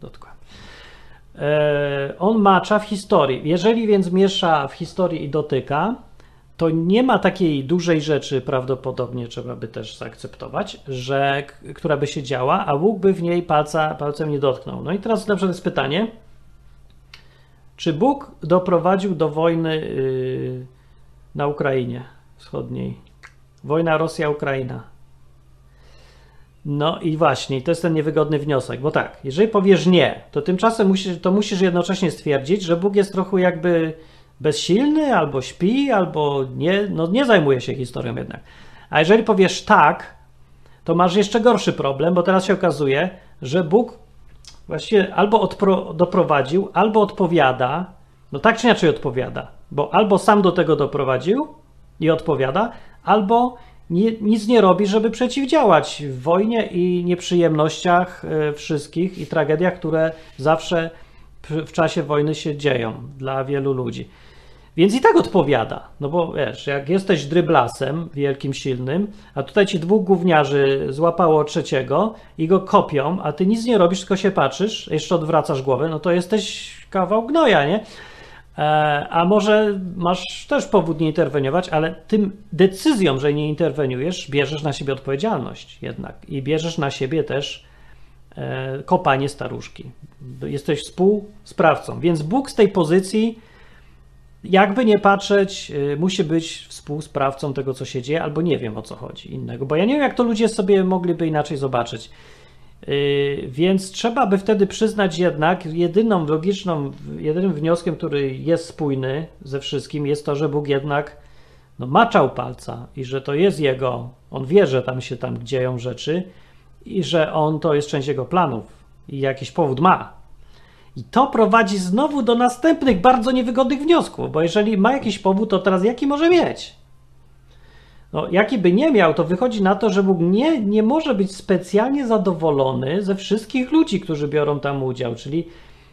Dotkłem. E, on macza w historii. Jeżeli więc miesza w historii i dotyka, to nie ma takiej dużej rzeczy, prawdopodobnie trzeba by też zaakceptować, że, która by się działa, a Bóg by w niej palca, palcem nie dotknął. No i teraz na przykład jest pytanie, czy Bóg doprowadził do wojny yy, na Ukrainie Wschodniej? Wojna Rosja-Ukraina. No i właśnie, to jest ten niewygodny wniosek, bo tak, jeżeli powiesz nie, to tymczasem musisz, to musisz jednocześnie stwierdzić, że Bóg jest trochę jakby bezsilny, albo śpi, albo nie, no nie zajmuje się historią jednak. A jeżeli powiesz tak, to masz jeszcze gorszy problem, bo teraz się okazuje, że Bóg właściwie albo doprowadził, albo odpowiada, no tak czy inaczej odpowiada, bo albo sam do tego doprowadził i odpowiada, albo nie, nic nie robi, żeby przeciwdziałać wojnie i nieprzyjemnościach e, wszystkich i tragediach, które zawsze w czasie wojny się dzieją dla wielu ludzi. Więc i tak odpowiada. No bo wiesz, jak jesteś dryblasem wielkim, silnym, a tutaj ci dwóch gówniarzy złapało trzeciego i go kopią, a ty nic nie robisz, tylko się patrzysz, jeszcze odwracasz głowę, no to jesteś kawał gnoja, nie? E, a może masz też powód nie interweniować, ale tym decyzją, że nie interweniujesz, bierzesz na siebie odpowiedzialność jednak i bierzesz na siebie też e, kopanie staruszki. Jesteś współsprawcą. Więc Bóg z tej pozycji jakby nie patrzeć, y, musi być współsprawcą tego, co się dzieje, albo nie wiem o co chodzi innego, bo ja nie wiem, jak to ludzie sobie mogliby inaczej zobaczyć. Y, więc trzeba by wtedy przyznać jednak, jedyną logiczną, jedynym wnioskiem, który jest spójny ze wszystkim, jest to, że Bóg jednak no, maczał palca i że to jest jego, on wie, że tam się tam dzieją rzeczy i że on to jest część jego planów i jakiś powód ma. I to prowadzi znowu do następnych bardzo niewygodnych wniosków, bo jeżeli ma jakiś powód, to teraz jaki może mieć? No, jaki by nie miał, to wychodzi na to, że Bóg nie, nie może być specjalnie zadowolony ze wszystkich ludzi, którzy biorą tam udział, czyli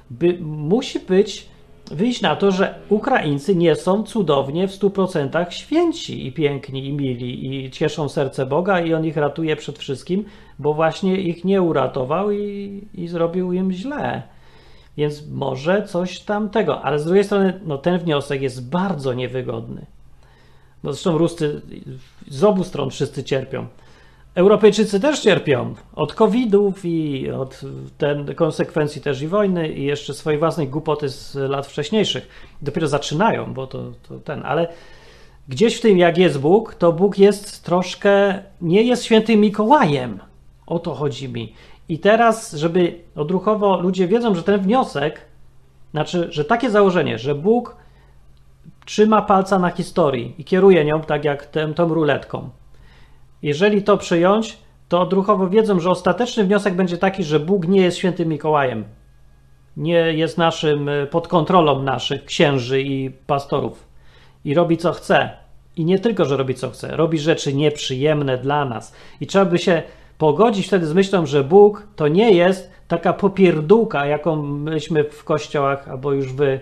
by, musi być, wyjść na to, że Ukraińcy nie są cudownie w 100% święci i piękni i mili i cieszą serce Boga i On ich ratuje przed wszystkim, bo właśnie ich nie uratował i, i zrobił im źle. Więc może coś tamtego, ale z drugiej strony no, ten wniosek jest bardzo niewygodny. No zresztą Ruscy z obu stron wszyscy cierpią. Europejczycy też cierpią od COVID-ów i od ten, konsekwencji też i wojny i jeszcze swojej własnej głupoty z lat wcześniejszych. Dopiero zaczynają, bo to, to ten, ale gdzieś w tym, jak jest Bóg, to Bóg jest troszkę, nie jest świętym Mikołajem. O to chodzi mi. I teraz, żeby odruchowo ludzie wiedzą, że ten wniosek, znaczy, że takie założenie, że Bóg trzyma palca na historii i kieruje nią tak jak tę, tą ruletką. Jeżeli to przyjąć, to odruchowo wiedzą, że ostateczny wniosek będzie taki, że Bóg nie jest świętym Mikołajem. Nie jest naszym, e, pod kontrolą naszych księży i pastorów. I robi co chce. I nie tylko, że robi co chce, robi rzeczy nieprzyjemne dla nas. I trzeba by się pogodzić wtedy z myślą, że Bóg to nie jest taka popierdółka, jaką myśmy w kościołach albo już wy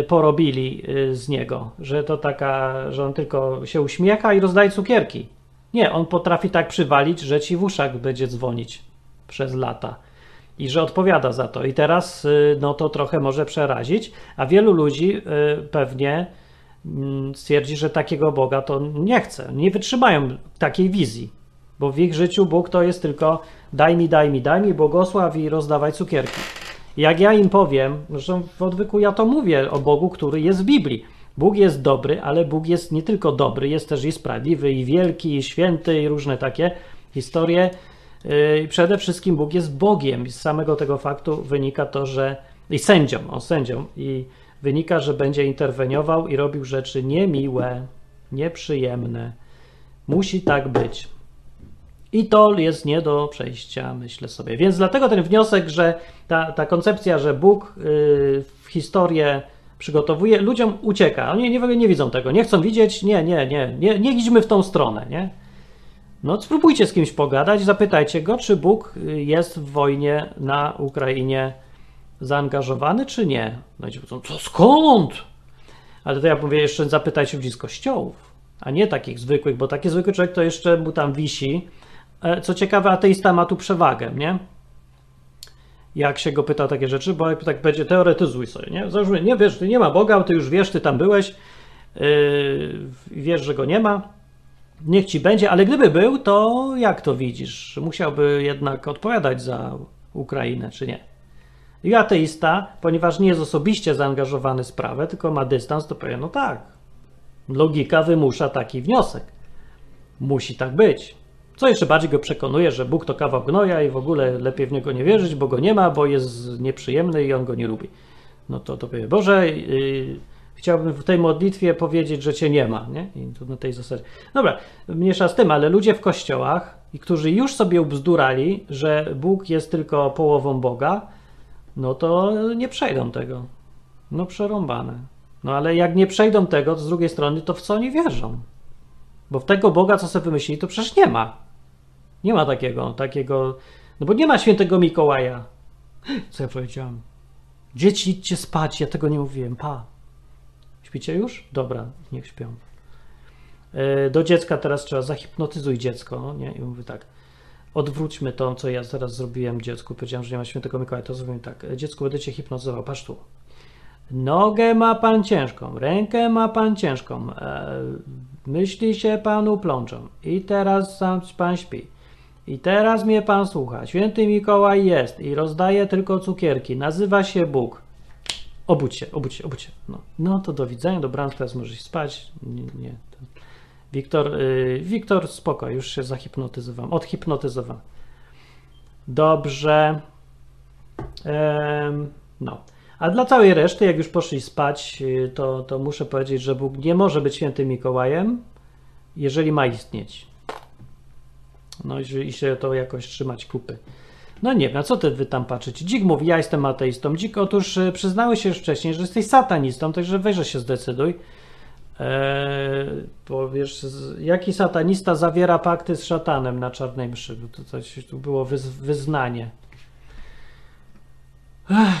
y, porobili y, z niego, że to taka, że on tylko się uśmiecha i rozdaje cukierki. Nie, on potrafi tak przywalić, że ci w uszach będzie dzwonić przez lata i że odpowiada za to. I teraz y, no to trochę może przerazić, a wielu ludzi pewnie mm, stwierdzi, że takiego Boga to nie chce, nie wytrzymają takiej wizji bo w ich życiu Bóg to jest tylko daj mi, daj mi, daj mi, błogosław i rozdawaj cukierki. Jak ja im powiem, zresztą w odwyku ja to mówię o Bogu, który jest w Biblii. Bóg jest dobry, ale Bóg jest nie tylko dobry, jest też i sprawiedliwy, i wielki, i święty, i różne takie historie. Yy, przede wszystkim Bóg jest Bogiem i z samego tego faktu wynika to, że i sędzią, o sędzią, i wynika, że będzie interweniował i robił rzeczy niemiłe, nieprzyjemne. Musi tak być. I to jest nie do przejścia, myślę sobie. Więc dlatego ten wniosek, że ta, ta koncepcja, że Bóg yy, w historię przygotowuje, ludziom ucieka. Oni nie, nie widzą tego, nie chcą widzieć, nie, nie, nie, nie, nie idźmy w tą stronę, nie? No spróbujcie z kimś pogadać, zapytajcie go, czy Bóg y, jest w wojnie na Ukrainie zaangażowany, czy nie? No i ci powiedzą, co skąd? Ale to ja mówię, jeszcze zapytajcie ludzi z kościołów, a nie takich zwykłych, bo taki zwykły człowiek to jeszcze mu tam wisi. E, Co ciekawe, ateista ma tu przewagę, nie? Jak się go pyta takie rzeczy, bo jak tak będzie, teoretyzuj sobie, nie? Załóżmy, nie wiesz, ty nie ma Boga, ty już wiesz, ty tam byłeś, yy, wiesz, że go nie ma, niech ci będzie, ale gdyby był, to jak to widzisz? Musiałby jednak odpowiadać za Ukrainę, czy nie? I ateista, ponieważ nie jest osobiście zaangażowany w sprawę, tylko ma dystans, to powie, no tak, logika wymusza taki wniosek. Musi tak być. Co jeszcze bardziej go przekonuje, że Bóg to kawał gnoja i w ogóle lepiej w niego nie wierzyć, bo go nie ma, bo jest nieprzyjemny i on go nie lubi. No to to powie, Boże, yy, chciałbym w tej modlitwie powiedzieć, że cię nie ma, nie? I to na tej zasadzie. Dobra, mniejsza z tym, ale ludzie w kościołach, którzy już sobie ubzdurali, że Bóg jest tylko połową Boga, no to nie przejdą tego. No przerąbane. No ale jak nie przejdą tego, to z drugiej strony, to w co oni wierzą? Bo w tego Boga, co sobie wymyślili, to przecież nie ma. Nie ma takiego, takiego. No bo nie ma świętego Mikołaja. Co ja powiedziałam? Dzieci, idźcie spać, ja tego nie mówiłem. Pa. Śpicie już? Dobra, niech śpią. E, Do dziecka teraz trzeba zahipnotyzuj dziecko, nie? I mówię tak. Odwróćmy to, co ja zaraz zrobiłem dziecku. Powiedziałem, że nie ma świętego Mikołaja, to zrobimy tak. E, Dziecku, będę cię hipnotyzował. Patrz tu. Nogę ma pan ciężką, rękę ma pan ciężką, e, myśli się panu plączą i teraz sam pan śpi. I teraz mnie pan słucha. Święty Mikołaj jest i rozdaje tylko cukierki. Nazywa się Bóg. Obudź się, obudź się, obudź się. No, no to do widzenia, dobranoc, teraz możesz spać. Nie, nie. Wiktor, y, Wiktor, spoko, już się zahipnotyzowałem, odhipnotyzowałem. Dobrze. Em, no. A dla całej reszty, jak już poszli spać, y, to, to muszę powiedzieć, że Bóg nie może być świętym Mikołajem, jeżeli ma istnieć. No i się to jakoś trzymać kupy. No nie wiem, a co ty wy tam patrzycie? Dzik mówi, ja jestem ateistą. Dzik, otóż y, przyznałeś się już wcześniej, że jesteś satanistą, także weźże się zdecyduj. Eee, bo wiesz, z- jaki satanista zawiera pakty z szatanem na czarnej mszy? To coś tu było wyz, wyznanie.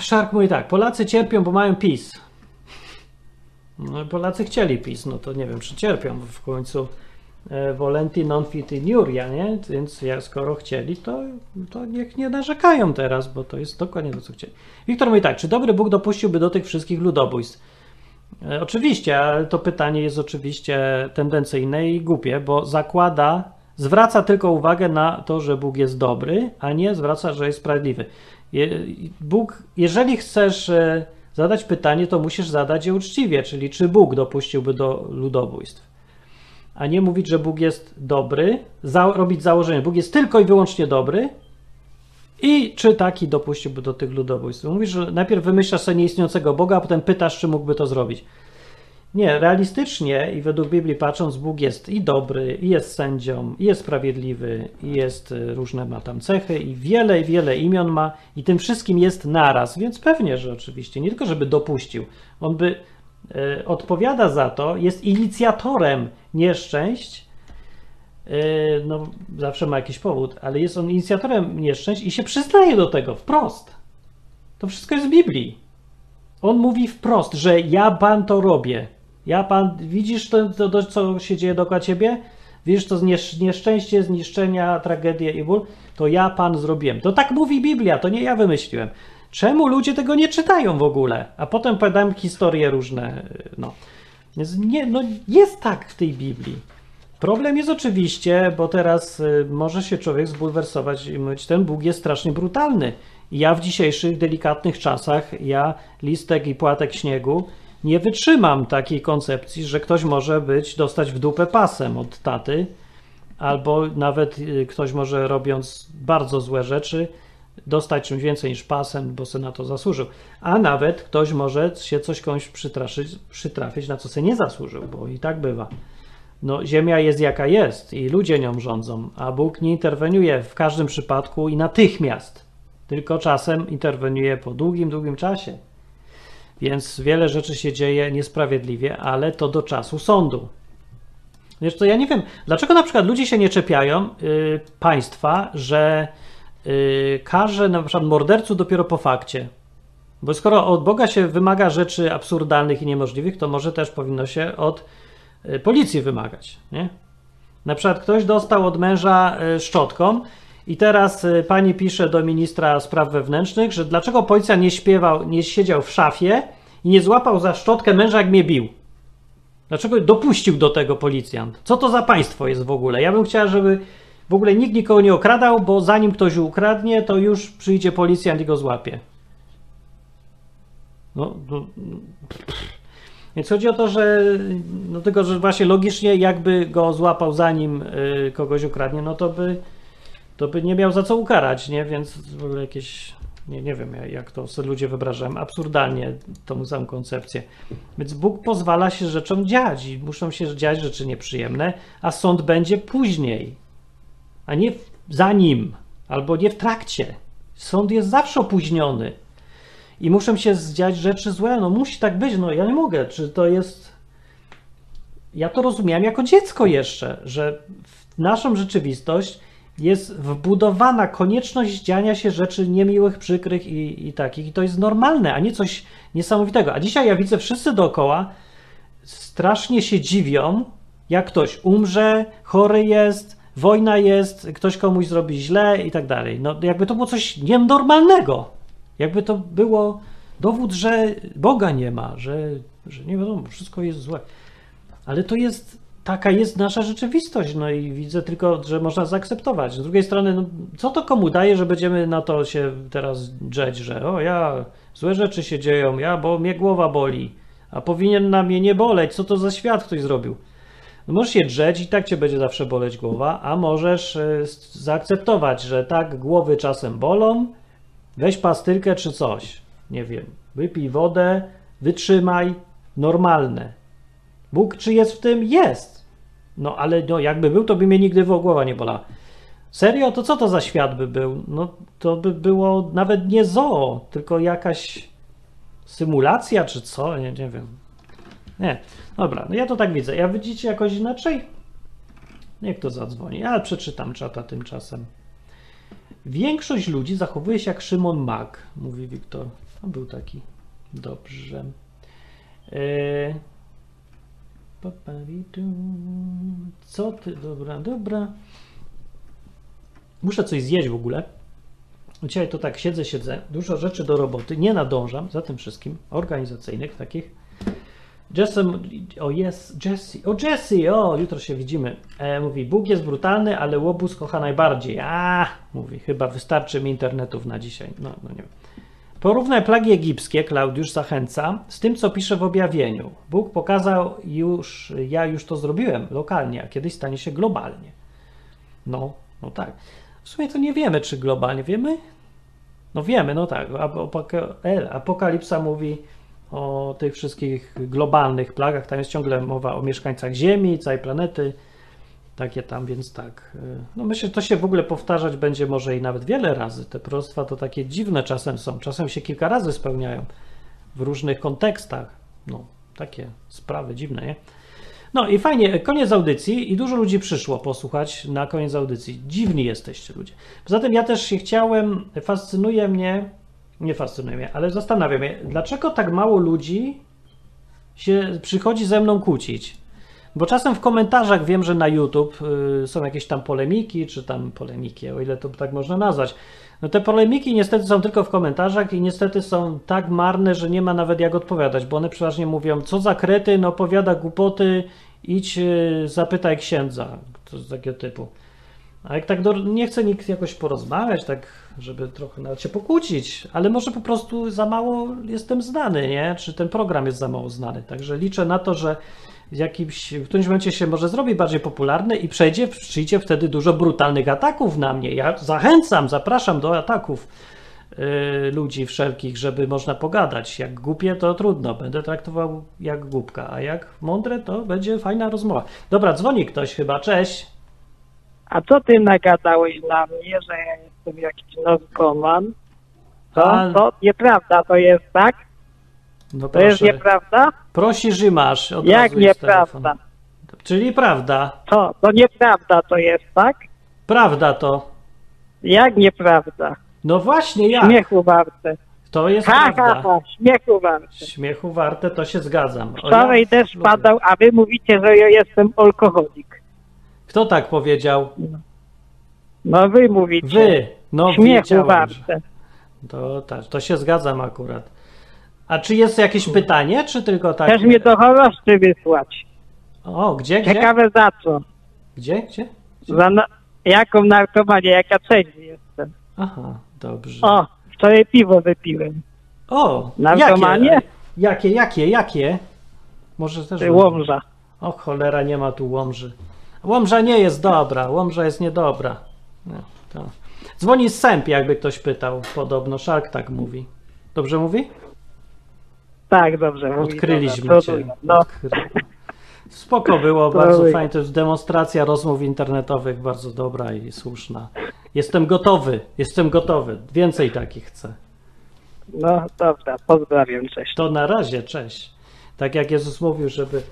Szark mówi tak, Polacy cierpią, bo mają PiS. No, Polacy chcieli PiS, no to nie wiem, czy cierpią, w końcu e, volenti non fitiniuria, nie? Więc jak skoro chcieli, to, to niech nie narzekają teraz, bo to jest dokładnie to, co chcieli. Wiktor mówi tak, czy dobry Bóg dopuściłby do tych wszystkich ludobójstw? E, Oczywiście, ale to pytanie jest oczywiście tendencyjne i głupie, bo zakłada, zwraca tylko uwagę na to, że Bóg jest dobry, a nie zwraca, że jest sprawiedliwy. Bóg, jeżeli chcesz e, zadać pytanie, to musisz zadać je uczciwie, czyli czy Bóg dopuściłby do ludobójstw. A nie mówić, że Bóg jest dobry, za, robić założenie, Bóg jest tylko i wyłącznie dobry i czy taki dopuściłby do tych ludobójstw. Mówisz, że najpierw wymyślasz sobie nieistniejącego Boga, a potem pytasz, czy mógłby to zrobić. Nie, realistycznie i według Biblii patrząc, Bóg jest i dobry, i jest sędzią, i jest sprawiedliwy, i jest y, różne ma tam cechy, i wiele, wiele imion ma, i tym wszystkim jest naraz, więc pewnie, że oczywiście, nie tylko żeby dopuścił, on by y, odpowiada za to, jest inicjatorem nieszczęść, y, no zawsze ma jakiś powód, ale jest on inicjatorem nieszczęść i się przyznaje do tego wprost. To wszystko jest w Biblii. On mówi wprost, że ja pan to robię. Ja pan, widzisz to, to, to co się dzieje dookoła ciebie? Widzisz to zniesz- nieszczęście, zniszczenia, tragedię i ból? To ja pan zrobiłem. To tak mówi Biblia, to nie ja wymyśliłem. Czemu ludzie tego nie czytają w ogóle? A potem opowiadam historie różne. No. Więc nie, no jest tak w tej Biblii. Problem jest oczywiście, bo teraz y, może się człowiek zbulwersować i mówić, ten Bóg jest strasznie brutalny. Ja w dzisiejszych delikatnych czasach, ja listek i płatek śniegu, nie wytrzymam takiej koncepcji, że ktoś może być, dostać w dupę pasem od taty, albo nawet y, ktoś może robiąc bardzo złe rzeczy, dostać czymś więcej niż pasem, bo sobie na to zasłużył. A nawet ktoś może się coś komuś przytraszyć, przytrafić, na co sobie nie zasłużył, bo i tak bywa. No, ziemia jest jaka jest i ludzie nią rządzą, a Bóg nie interweniuje w każdym przypadku i natychmiast, tylko czasem interweniuje po długim, długim czasie. Więc wiele rzeczy się dzieje niesprawiedliwie, ale to do czasu sądu. Wiesz co, ja nie wiem, dlaczego na przykład ludzie się nie czepiają y, państwa, że y, karze na przykład morderców dopiero po fakcie. Bo skoro od Boga się wymaga rzeczy absurdalnych i niemożliwych, to może też powinno się od y, policji wymagać, nie? Na przykład ktoś dostał od męża y, szczotką i teraz y, pani pisze do ministra spraw wewnętrznych, że dlaczego policja nie śpiewał, nie siedział w szafie i nie złapał za szczotkę męża, jak mnie bił. Dlaczego dopuścił do tego policjant? Co to za państwo jest w ogóle? Ja bym chciała, żeby w ogóle nikt nikogo nie okradał, bo zanim ktoś ukradnie, to już przyjdzie policjant i go złapie. No, no, więc chodzi o to, że no tylko, że właśnie logicznie jakby go złapał zanim y, kogoś ukradnie, no to by to by nie miał za co ukarać, nie? Więc w ogóle jakieś nie, nie wiem jak to sobie ludzie wyobrażają, absurdalnie tą samą koncepcję. Więc Bóg pozwala się rzeczom dziać i muszą się dziać rzeczy nieprzyjemne, a sąd będzie później, a nie za nim, albo nie w trakcie. Sąd jest zawsze opóźniony i muszą się zdziać rzeczy złe, no musi tak być, no ja nie mogę, czy to jest... Ja to rozumiałem jako dziecko jeszcze, że w naszą rzeczywistość jest wbudowana konieczność dziania się rzeczy niemiłych, przykrych i, i takich. I to jest normalne, a nie coś niesamowitego. A dzisiaj ja widzę wszyscy dookoła strasznie się dziwią, jak ktoś umrze, chory jest, wojna jest, ktoś komuś zrobi źle i tak dalej. No jakby to było coś nienormalnego. Jakby to było dowód, że Boga nie ma, że, że nie wiadomo, wszystko jest złe. Ale to jest taka jest nasza rzeczywistość, no i widzę tylko, że można zaakceptować. Z drugiej strony, no, co to komu daje, że będziemy na to się teraz drzeć, że o ja, złe rzeczy się dzieją, ja, bo mnie głowa boli, a powinien na mnie nie boleć, co to za świat ktoś zrobił. No możesz się drzeć i tak cię będzie zawsze boleć głowa, a możesz y, zaakceptować, że tak głowy czasem bolą, weź pastylkę czy coś, nie wiem, wypij wodę, wytrzymaj, normalne. Bóg czy jest w tym? Jest. No ale no, jakby był, to by mnie nigdy w głowa nie bolała. Serio? To co to za świat by był? No to by było nawet nie zoo, tylko jakaś symulacja czy co? Nie, nie wiem. Nie. Dobra, no ja to tak widzę. Ja widzicie jakoś inaczej? Niech to zadzwoni. Ja przeczytam czata tymczasem. Większość ludzi zachowuje się jak Szymon Mag, mówi Wiktor. On był taki. Dobrze. Yy... Co ty? Dobra, dobra. Muszę coś zjeść w ogóle. Dzisiaj to tak siedzę, siedzę. Dużo rzeczy do roboty. Nie nadążam za tym wszystkim. Organizacyjnych takich. Jesse, o jest, Jesse, o Jesse, o, jutro się widzimy. E, mówi, Bóg jest brutalny, ale łobuz kocha najbardziej. A, mówi, chyba wystarczy mi internetów na dzisiaj. No, no nie wiem. Porównaj plagi egipskie, Klaudiusz zachęca, z tym, co pisze w objawieniu. Bóg pokazał już, ja już to zrobiłem lokalnie, a kiedyś stanie się globalnie. No, no tak. W sumie to nie wiemy, czy globalnie. Wiemy? No wiemy, no tak. Apokalipsa mówi o tych wszystkich globalnych plagach. Tam jest ciągle mowa o mieszkańcach Ziemi, całej planety. Takie tam, więc tak. Y, no myślę, że to się w ogóle powtarzać będzie może i nawet wiele razy. Te prostwa to takie dziwne czasem są. Czasem się kilka razy spełniają w różnych kontekstach. No, takie sprawy dziwne, nie? No i fajnie, koniec audycji i dużo ludzi przyszło posłuchać na koniec audycji. Dziwni jesteście ludzie. Poza tym ja też się chciałem, fascynuje mnie, nie fascynuje mnie, ale zastanawiam się, dlaczego tak mało ludzi się przychodzi ze mną kłócić. Bo czasem w komentarzach wiem, że na YouTube y, są jakieś tam polemiki, czy tam polemiki, o ile to tak można nazwać. No te polemiki niestety są tylko w komentarzach i niestety są tak marne, że nie ma nawet jak odpowiadać, bo one przeważnie mówią, co za kretyn, opowiada głupoty, idź y, zapytaj księdza, to z takiego typu. A jak tak do, nie chce nikt jakoś porozmawiać, tak, żeby trochę nawet się pokłócić, ale może po prostu za mało jestem znany, nie? Czy ten program jest za mało znany. Także liczę na to, że w, jakimś, w którymś momencie się może zrobi bardziej popularny i przejdzie, przyjdzie wtedy dużo brutalnych ataków na mnie. Ja zachęcam, zapraszam do ataków yy, ludzi wszelkich, żeby można pogadać. Jak głupie, to trudno, będę traktował jak głupka, a jak mądre, to będzie fajna rozmowa. Dobra, dzwoni ktoś chyba, cześć. A co ty nagadałeś na mnie, że ja jestem jakiś narkoman? To, A- to nieprawda to jest, tak? No To jest nieprawda? Prosisz i masz. Od Jak nieprawda? Czyli prawda. To, to nieprawda to jest, tak? Prawda to. Jak nieprawda? No właśnie, jak? Śmiechu warte. To jest Ha, ha, prawda. ha, śmiechu warte. Śmiechu warte, to się zgadzam. Wczoraj ja też lubię. padał, a wy mówicie, że ja jestem alkoholik. Kto tak powiedział? No wy mówicie. Wy. No Śmiechu warte. To, tak, to się zgadzam akurat. A czy jest jakieś pytanie, czy tylko tak? Też mnie do choroszczy wysłać. O, gdzie, gdzie? Ciekawe za co? Gdzie, gdzie? Za na... Jaką narkomanię, jaka trzeźwy jestem. Aha, dobrze. O, wczoraj piwo wypiłem. O, Narkomanie? jakie, jakie, jakie, jakie? Może też... Łomża. O cholera, nie ma tu Łomży. Łomża nie jest dobra, Łomża jest niedobra. No, to. Dzwoni z sęp, jakby ktoś pytał, podobno. Szark tak mówi. Dobrze mówi? Tak, dobrze. mówi, Odkryliśmy dobra, cię. No. Spoko było, To [LAUGHS] bardzo fajnie. To jest demonstracja rozmów internetowych, bardzo dobra i słuszna. Jestem gotowy, jestem gotowy. Więcej takich chcę. no dobra, pozdrawiam, cześć. To na razie, cześć. Tak jak Jezus mówił, żeby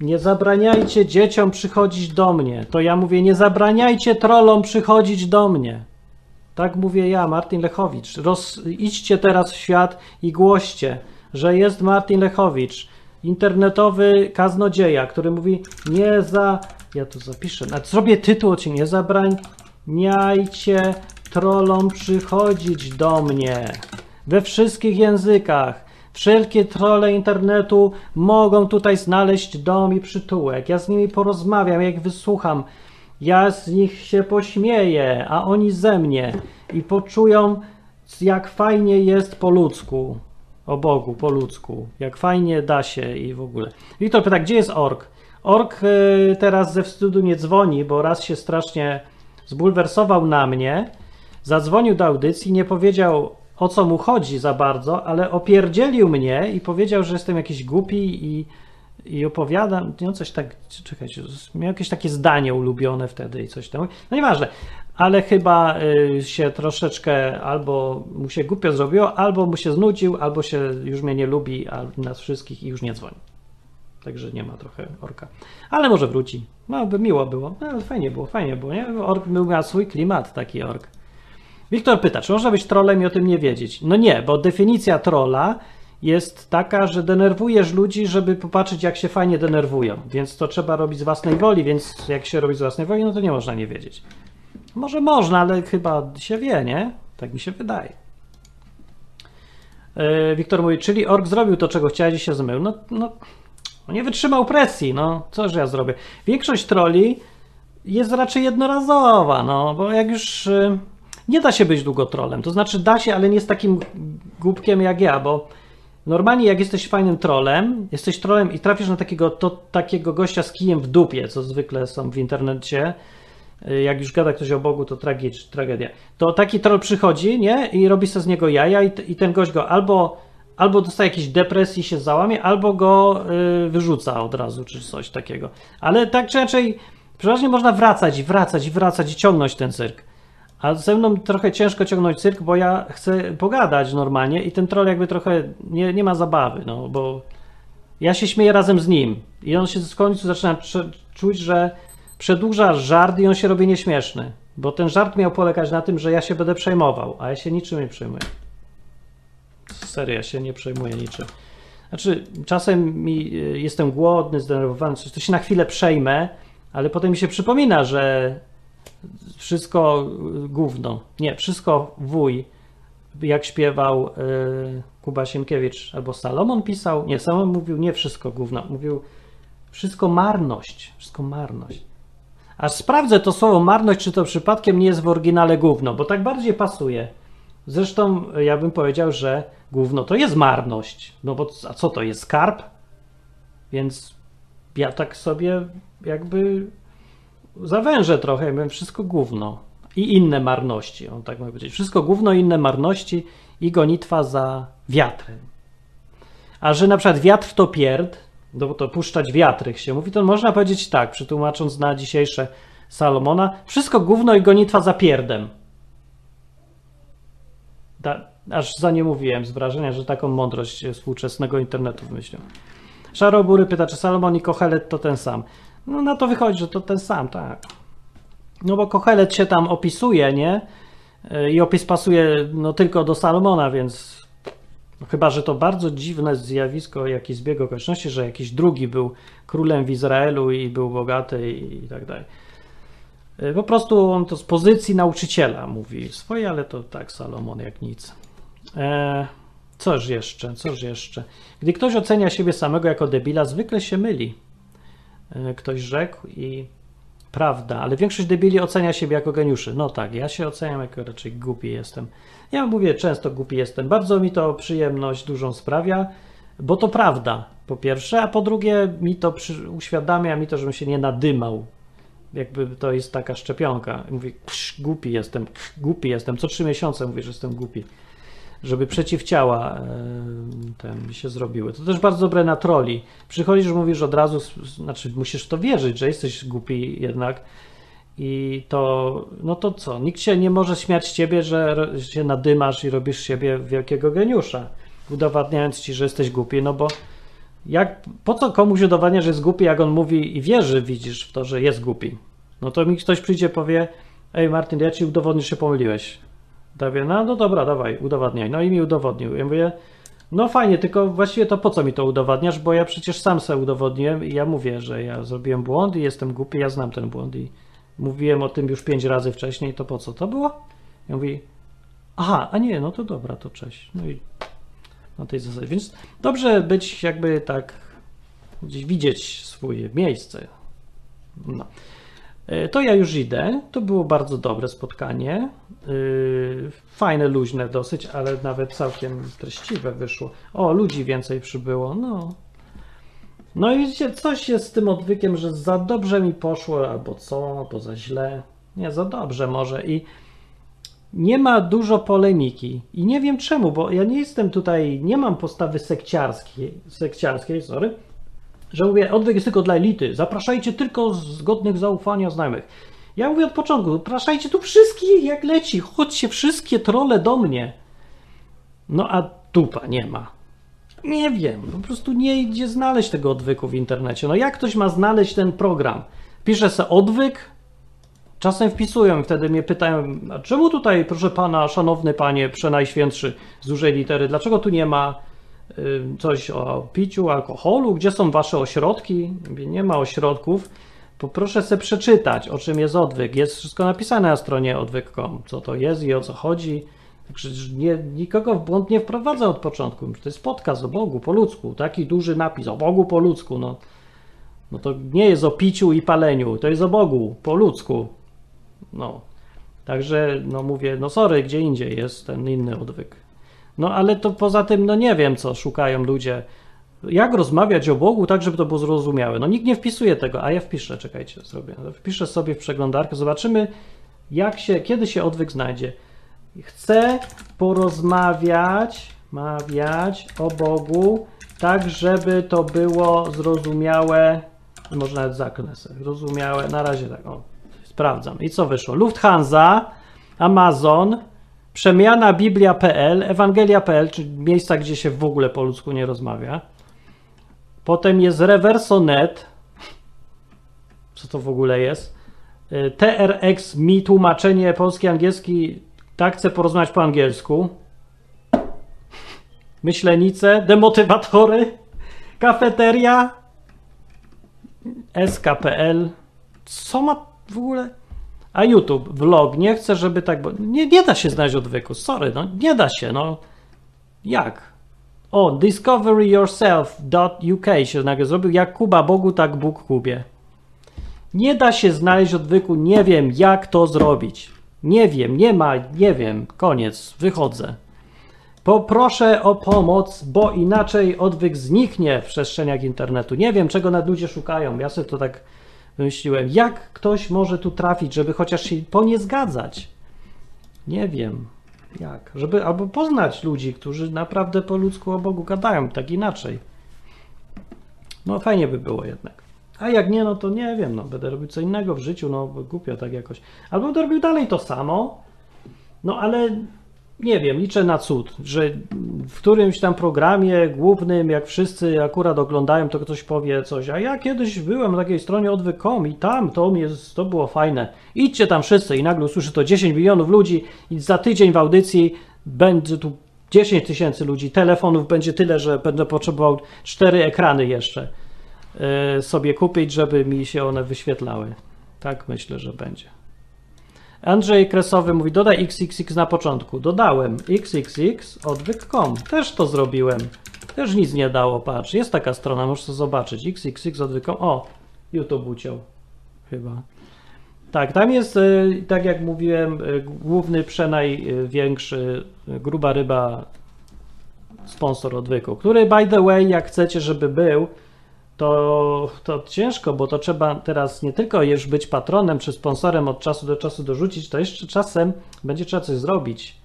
nie zabraniajcie dzieciom przychodzić do mnie, to ja mówię, nie zabraniajcie trollom przychodzić do mnie. Tak mówię ja, Martin Lechowicz. Roz, idźcie teraz w świat i głoście, że jest Martin Lechowicz, internetowy kaznodzieja, który mówi, nie za... Ja tu zapiszę, nawet zrobię tytuł odcinka, nie zabraniajcie trollom przychodzić do mnie. We wszystkich językach. Wszelkie trole internetu mogą tutaj znaleźć dom i przytułek. Ja z nimi porozmawiam, jak wysłucham. Ja z nich się pośmieję, a oni ze mnie i poczują, jak fajnie jest po ludzku. O Bogu, po ludzku. Jak fajnie da się i w ogóle. Wiktor pyta, gdzie jest ork? Ork y, teraz ze wstydu nie dzwoni, bo raz się strasznie zbulwersował na mnie. Zadzwonił do audycji, nie powiedział o co mu chodzi za bardzo, ale opierdzielił mnie i powiedział, że jestem jakiś głupi i, i opowiadam, no coś tak, czekajcie, miał jakieś takie zdanie ulubione wtedy i coś tam. No nieważne, ale chyba y, się troszeczkę albo mu się głupio zrobiło, albo mu się znudził, albo się już mnie nie lubi, a nas wszystkich i już nie dzwoni. Także nie ma trochę orka. Ale może wróci. No, by miło było. No, fajnie było, fajnie było, nie? Ork miał swój klimat, taki ork. Wiktor pyta, czy można być trolem i o tym nie wiedzieć? No nie, bo definicja trola jest taka, że denerwujesz ludzi, żeby popatrzeć, jak się fajnie denerwują. Więc to trzeba robić z własnej woli, więc jak się robi z własnej woli, no to nie można nie wiedzieć. Może można, ale chyba się wie, nie? Tak mi się wydaje. Yy, Wiktor mówi, czyli ork zrobił to, czego chciał i się zmył. No, no, no nie wytrzymał presji, no coż ja zrobię. Większość troli jest raczej jednorazowa, no bo jak już y, nie da się być długo trolem, to znaczy da się, ale nie z takim głupkiem jak ja, bo normalnie jak jesteś fajnym trolem, jesteś trolem i trafisz na takiego, to, takiego gościa z kijem w dupie, co zwykle są w internecie, y, jak już gada ktoś o Bogu, to tragicz, tragedia. To taki troll przychodzi, nie? I robi sobie z niego jaja i, i ten gość go albo, albo dostaje jakiejś depresji się załamie, albo go y, wyrzuca od razu, czy coś takiego. Ale tak czy inaczej, przeważnie można wracać i wracać i wracać i ciągnąć ten cyrk. A ze mną trochę ciężko ciągnąć cyrk, bo ja chcę pogadać normalnie i ten troll jakby trochę nie, nie ma zabawy, no bo ja się śmieję razem z nim i on się z końcu zaczyna czu- czuć, że przedłuża żart i on się robi nieśmieszny, bo ten żart miał polegać na tym, że ja się będę przejmował, a ja się niczym nie przejmuję. Serio, ja się nie przejmuję niczym. Znaczy, czasem mi, y, jestem głodny, zdenerwowany, coś, to się na chwilę przejmę, ale potem mi się przypomina, że wszystko gówno. Nie, wszystko wuj, jak śpiewał y, Kuba Sienkiewicz, albo Salomon pisał. Nie, Salomon mówił nie wszystko gówno, mówił wszystko marność, wszystko marność. Aż sprawdzę to słowo marność, czy to przypadkiem nie jest w oryginale gówno, bo tak bardziej pasuje. Zresztą y, ja bym powiedział, że gówno to jest marność. No bo a co to jest skarb? Więc ja tak sobie jakby zawężę trochę, ja powiem wszystko gówno i inne marności, on tak mógł powiedzieć. Wszystko gówno, inne marności i gonitwa za wiatrem. A że na przykład wiatr to pierd, no to puszczać wiatrych się mówi, to można powiedzieć tak, przetłumacząc na dzisiejsze Salomona, wszystko gówno i gonitwa za pierdem. Da, aż za nie mówiłem z wrażenia, że taką mądrość współczesnego internetu wymyślił. Szarobury pyta, czy Salomon i Kohelet to ten sam. No na to wychodzi, że to ten sam, tak. No bo Kohelet się tam opisuje, nie? Y, I opis pasuje no tylko do Salomona, więc chyba, że to bardzo dziwne zjawisko, jakiś zbieg okoliczności, że jakiś drugi był królem w Izraelu i był bogaty i, tak dalej. Y, Po prostu on to z pozycji nauczyciela mówi swoje, ale to tak Salomon jak nic. E, coż jeszcze, coż jeszcze. Gdy ktoś ocenia siebie samego jako debila, zwykle się myli. E, ktoś rzekł i prawda, ale większość debili ocenia siebie jako geniuszy. No tak, ja się oceniam jako raczej głupi jestem. Ja mówię często głupi jestem. Bardzo mi to przyjemność dużą sprawia, bo to prawda, po pierwsze, a po drugie mi to przy, uświadamia mi to, żebym się nie nadymał. Jakby to jest taka szczepionka. Mówię, psz, głupi jestem, psz, głupi jestem. Co trzy miesiące mówię, że jestem głupi. Żeby przeciwciała e, ten się zrobiły. To też bardzo dobre na troli. Przychodzisz, mówisz od razu, znaczy musisz to wierzyć, że jesteś głupi jednak. I to, no to co? Nikt się nie może śmiać z ciebie, że się nadymasz i robisz siebie wielkiego geniusza, udowadniając ci, że jesteś głupi, no bo jak, po co komuś udowadnia, że jest głupi, jak on mówi i wierzy, widzisz w to, że jest głupi? No to mi ktoś przyjdzie powie, ej Martin, ja ci udowodnię, że się pomyliłeś. Mówię, no, no dobra, dawaj, udowadniaj. No i mi udowodnił. Ja mówię, no fajnie, tylko właściwie to po co mi to udowadniasz, bo ja przecież sam sobie udowodniłem i ja mówię, że ja zrobiłem błąd i jestem głupi, ja znam ten błąd i mówiłem o tym już pięć razy wcześniej, to po co to było? Ja mówię, aha, a nie, no to dobra, to cześć. No i na tej zasadzie. Więc dobrze być jakby tak, gdzieś widzieć swoje miejsce. No. E, To ja już idę. To było bardzo dobre spotkanie. Yy, Fajne, luźne dosyć, ale nawet całkiem treściwe wyszło. O, ludzi więcej przybyło. No. No i widzicie, coś jest z tym odwykiem, że za dobrze mi poszło, albo co, albo za źle. Nie, za dobrze może. I nie ma dużo polemiki. I nie wiem czemu, bo ja nie jestem tutaj, nie mam postawy sekciarskiej, sekciarskiej sorry, że mówię, odwyk jest tylko dla elity. Zapraszajcie tylko zgodnych zaufania znajomych. Ja mówię od początku, zapraszajcie tu wszystkich jak leci, chodźcie wszystkie trole do mnie. No a dupa nie ma. Nie wiem, po prostu nie idzie znaleźć tego odwyku w internecie. No jak ktoś ma znaleźć ten program? Pisze se odwyk, czasem wpisują i wtedy mnie pytają, a czemu tutaj, proszę pana, szanowny panie, przenajświętszy z dużej litery, dlaczego tu nie ma coś o piciu, alkoholu, gdzie są wasze ośrodki? Mówię, nie ma ośrodków. Poproszę sobie przeczytać, o czym jest odwyk. Jest wszystko napisane na stronie odwyk.com, co to jest i o co chodzi. Także nie, nikogo w błąd nie wprowadza od początku. To jest podcast o Bogu po ludzku. Taki duży napis o Bogu po ludzku. No, no to nie jest o piciu i paleniu, to jest o Bogu po ludzku. No. Także no mówię, no sorry, gdzie indziej jest ten inny odwyk. No ale to poza tym, no nie wiem, co szukają ludzie. Jak rozmawiać o Bogu tak, żeby to było zrozumiałe? No nikt nie wpisuje tego, a ja wpiszę, czekajcie, zrobię. Wpiszę sobie w przeglądarkę, zobaczymy, jak się, kiedy się odwyk znajdzie. Chcę porozmawiać, mawiać o Bogu, tak, żeby to było zrozumiałe, może nawet zaknę sobie, zrozumiałe, na razie tak, o, sprawdzam. I co wyszło? Lufthansa, Amazon, przemiana biblia.pl, ewangelia.pl, czyli miejsca, gdzie się w ogóle po ludzku nie rozmawia. Potem jest Reverso.net, co to w ogóle jest. Y, TRX mi tłumaczenie polski, angielski, tak chcę porozmawiać po angielsku. Myślenice, demotywatory, kafeteria, SKPL. Co ma w ogóle? A YouTube, vlog, nie chcę, żeby tak. Bo nie, nie da się znaleźć odwyku. Sorry, no nie da się. No jak? O, discoveryyourself.uk się nagle zrobił. Jak Kuba Bogu, tak Bóg Kubie. Nie da się znaleźć odwyku, nie wiem jak to zrobić. Nie wiem, nie ma, nie wiem, koniec, wychodzę. Poproszę o pomoc, bo inaczej odwyk zniknie w przestrzeniach internetu. Nie wiem, czego nad ludzie szukają. Ja sobie to tak wymyśliłem. Jak ktoś może tu trafić, żeby chociaż się po nie zgadzać? Nie wiem. Jak? Żeby albo poznać ludzi, którzy naprawdę po ludzku o Bogu gadają, tak inaczej. No fajnie by było jednak. A jak nie, no to nie wiem, no będę robił co innego w życiu, no głupio tak jakoś. Albo będę robił dalej to samo, no ale nie wiem, liczę na cud, że w którymś tam programie głównym, jak wszyscy akurat oglądają, to ktoś powie coś, a ja kiedyś byłem na takiej stronie odwyk.com i tam to, mnie, to było fajne. Idźcie tam wszyscy i nagle usłyszy to 10 milionów ludzi i za tydzień w audycji będzie tu 10 tysięcy ludzi, telefonów będzie tyle, że będę potrzebował cztery ekrany jeszcze y, sobie kupić, żeby mi się one wyświetlały. Tak myślę, że będzie. Andrzej Kresowy mówi, dodaj XXX na początku. Dodałem XXX odwyk.com. Też to zrobiłem. Też nic nie dało, patrz. Jest taka strona, możesz to zobaczyć. XXX odwyk.com. O, YouTube uciął. Chyba. Tak, tam jest, y, tak jak mówiłem, y, główny, przenajwiększy, y, gruba ryba sponsor odwyku, który by the way, jak chcecie, żeby był, to, to ciężko, bo to trzeba teraz nie tylko już być patronem czy sponsorem od czasu do czasu dorzucić, to jeszcze czasem będzie trzeba coś zrobić.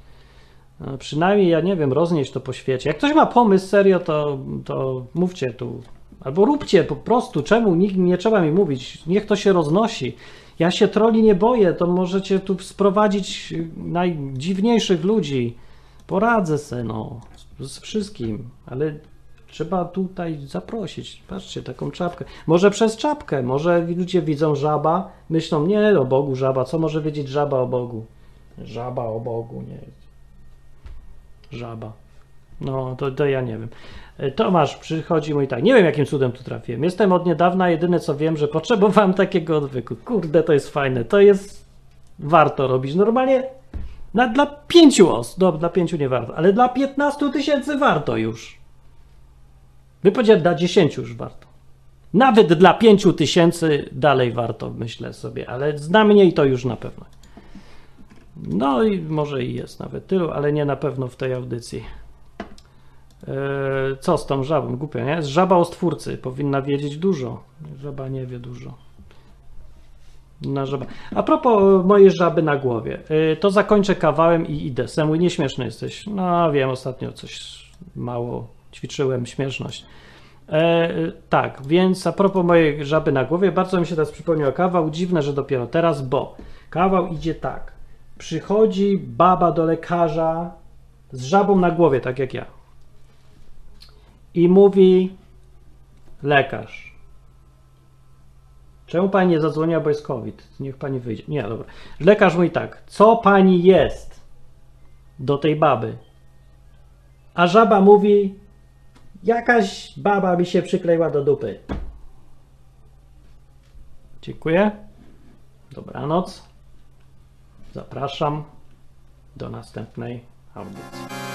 No, Przynajmniej, ja nie wiem, roznieść to po świecie. Jak ktoś ma pomysł serio, to, to mówcie tu. Albo róbcie po prostu. Czemu? Nikt nie trzeba mi mówić. Niech to się roznosi. Ja się troli nie boję, to możecie tu sprowadzić najdziwniejszych ludzi. Poradzę se, no, z wszystkim, ale trzeba tutaj zaprosić. Patrzcie, taką czapkę. Może przez czapkę, może ludzie widzą żaba, myślą, nie o Bogu żaba, co może wiedzieć żaba o Bogu? Żaba o Bogu, nie. Żaba. No, to, to ja nie wiem. E, Tomasz przychodzi mój tak, nie wiem jakim cudem tu trafiłem. Jestem od niedawna, jedyne co wiem, że potrzebowałem takiego odwyku. Kurde, to jest fajne, to jest warto robić. Normalnie na, dla pięciu osób, no dla pięciu nie warto, ale dla 15 tysięcy warto już. By powiedział, dla 10 już warto. Nawet dla 5 tysięcy dalej warto, myślę sobie, ale dla mniej to już na pewno. No i może i jest nawet tylu, ale nie na pewno w tej audycji. Eee, Co z tą żabą? Głupio, nie? Żaba o stwórcy powinna wiedzieć dużo. Żaba nie wie dużo. Na żaba. A propos e, mojej żaby na głowie, e, to zakończę kawałem i idę. Semu, nieśmieszny jesteś. No wiem, ostatnio coś mało ćwiczyłem śmieszność. E, tak, więc a propos mojej żaby na głowie, bardzo mi się teraz przypomniał kawał. Dziwne, że dopiero teraz, bo kawał idzie tak. Przychodzi baba do lekarza z żabą na głowie, tak jak ja. I mówi lekarz. Czemu pani nie zadzwoniła, bo jest COVID? Niech pani wyjdzie. Nie, dobra. Lekarz mówi tak. Co pani jest? Do tej baby. A żaba mówi, jakaś baba mi się przykleiła do dupy. Dziękuję. Dobranoc. Zapraszam do następnej audycji.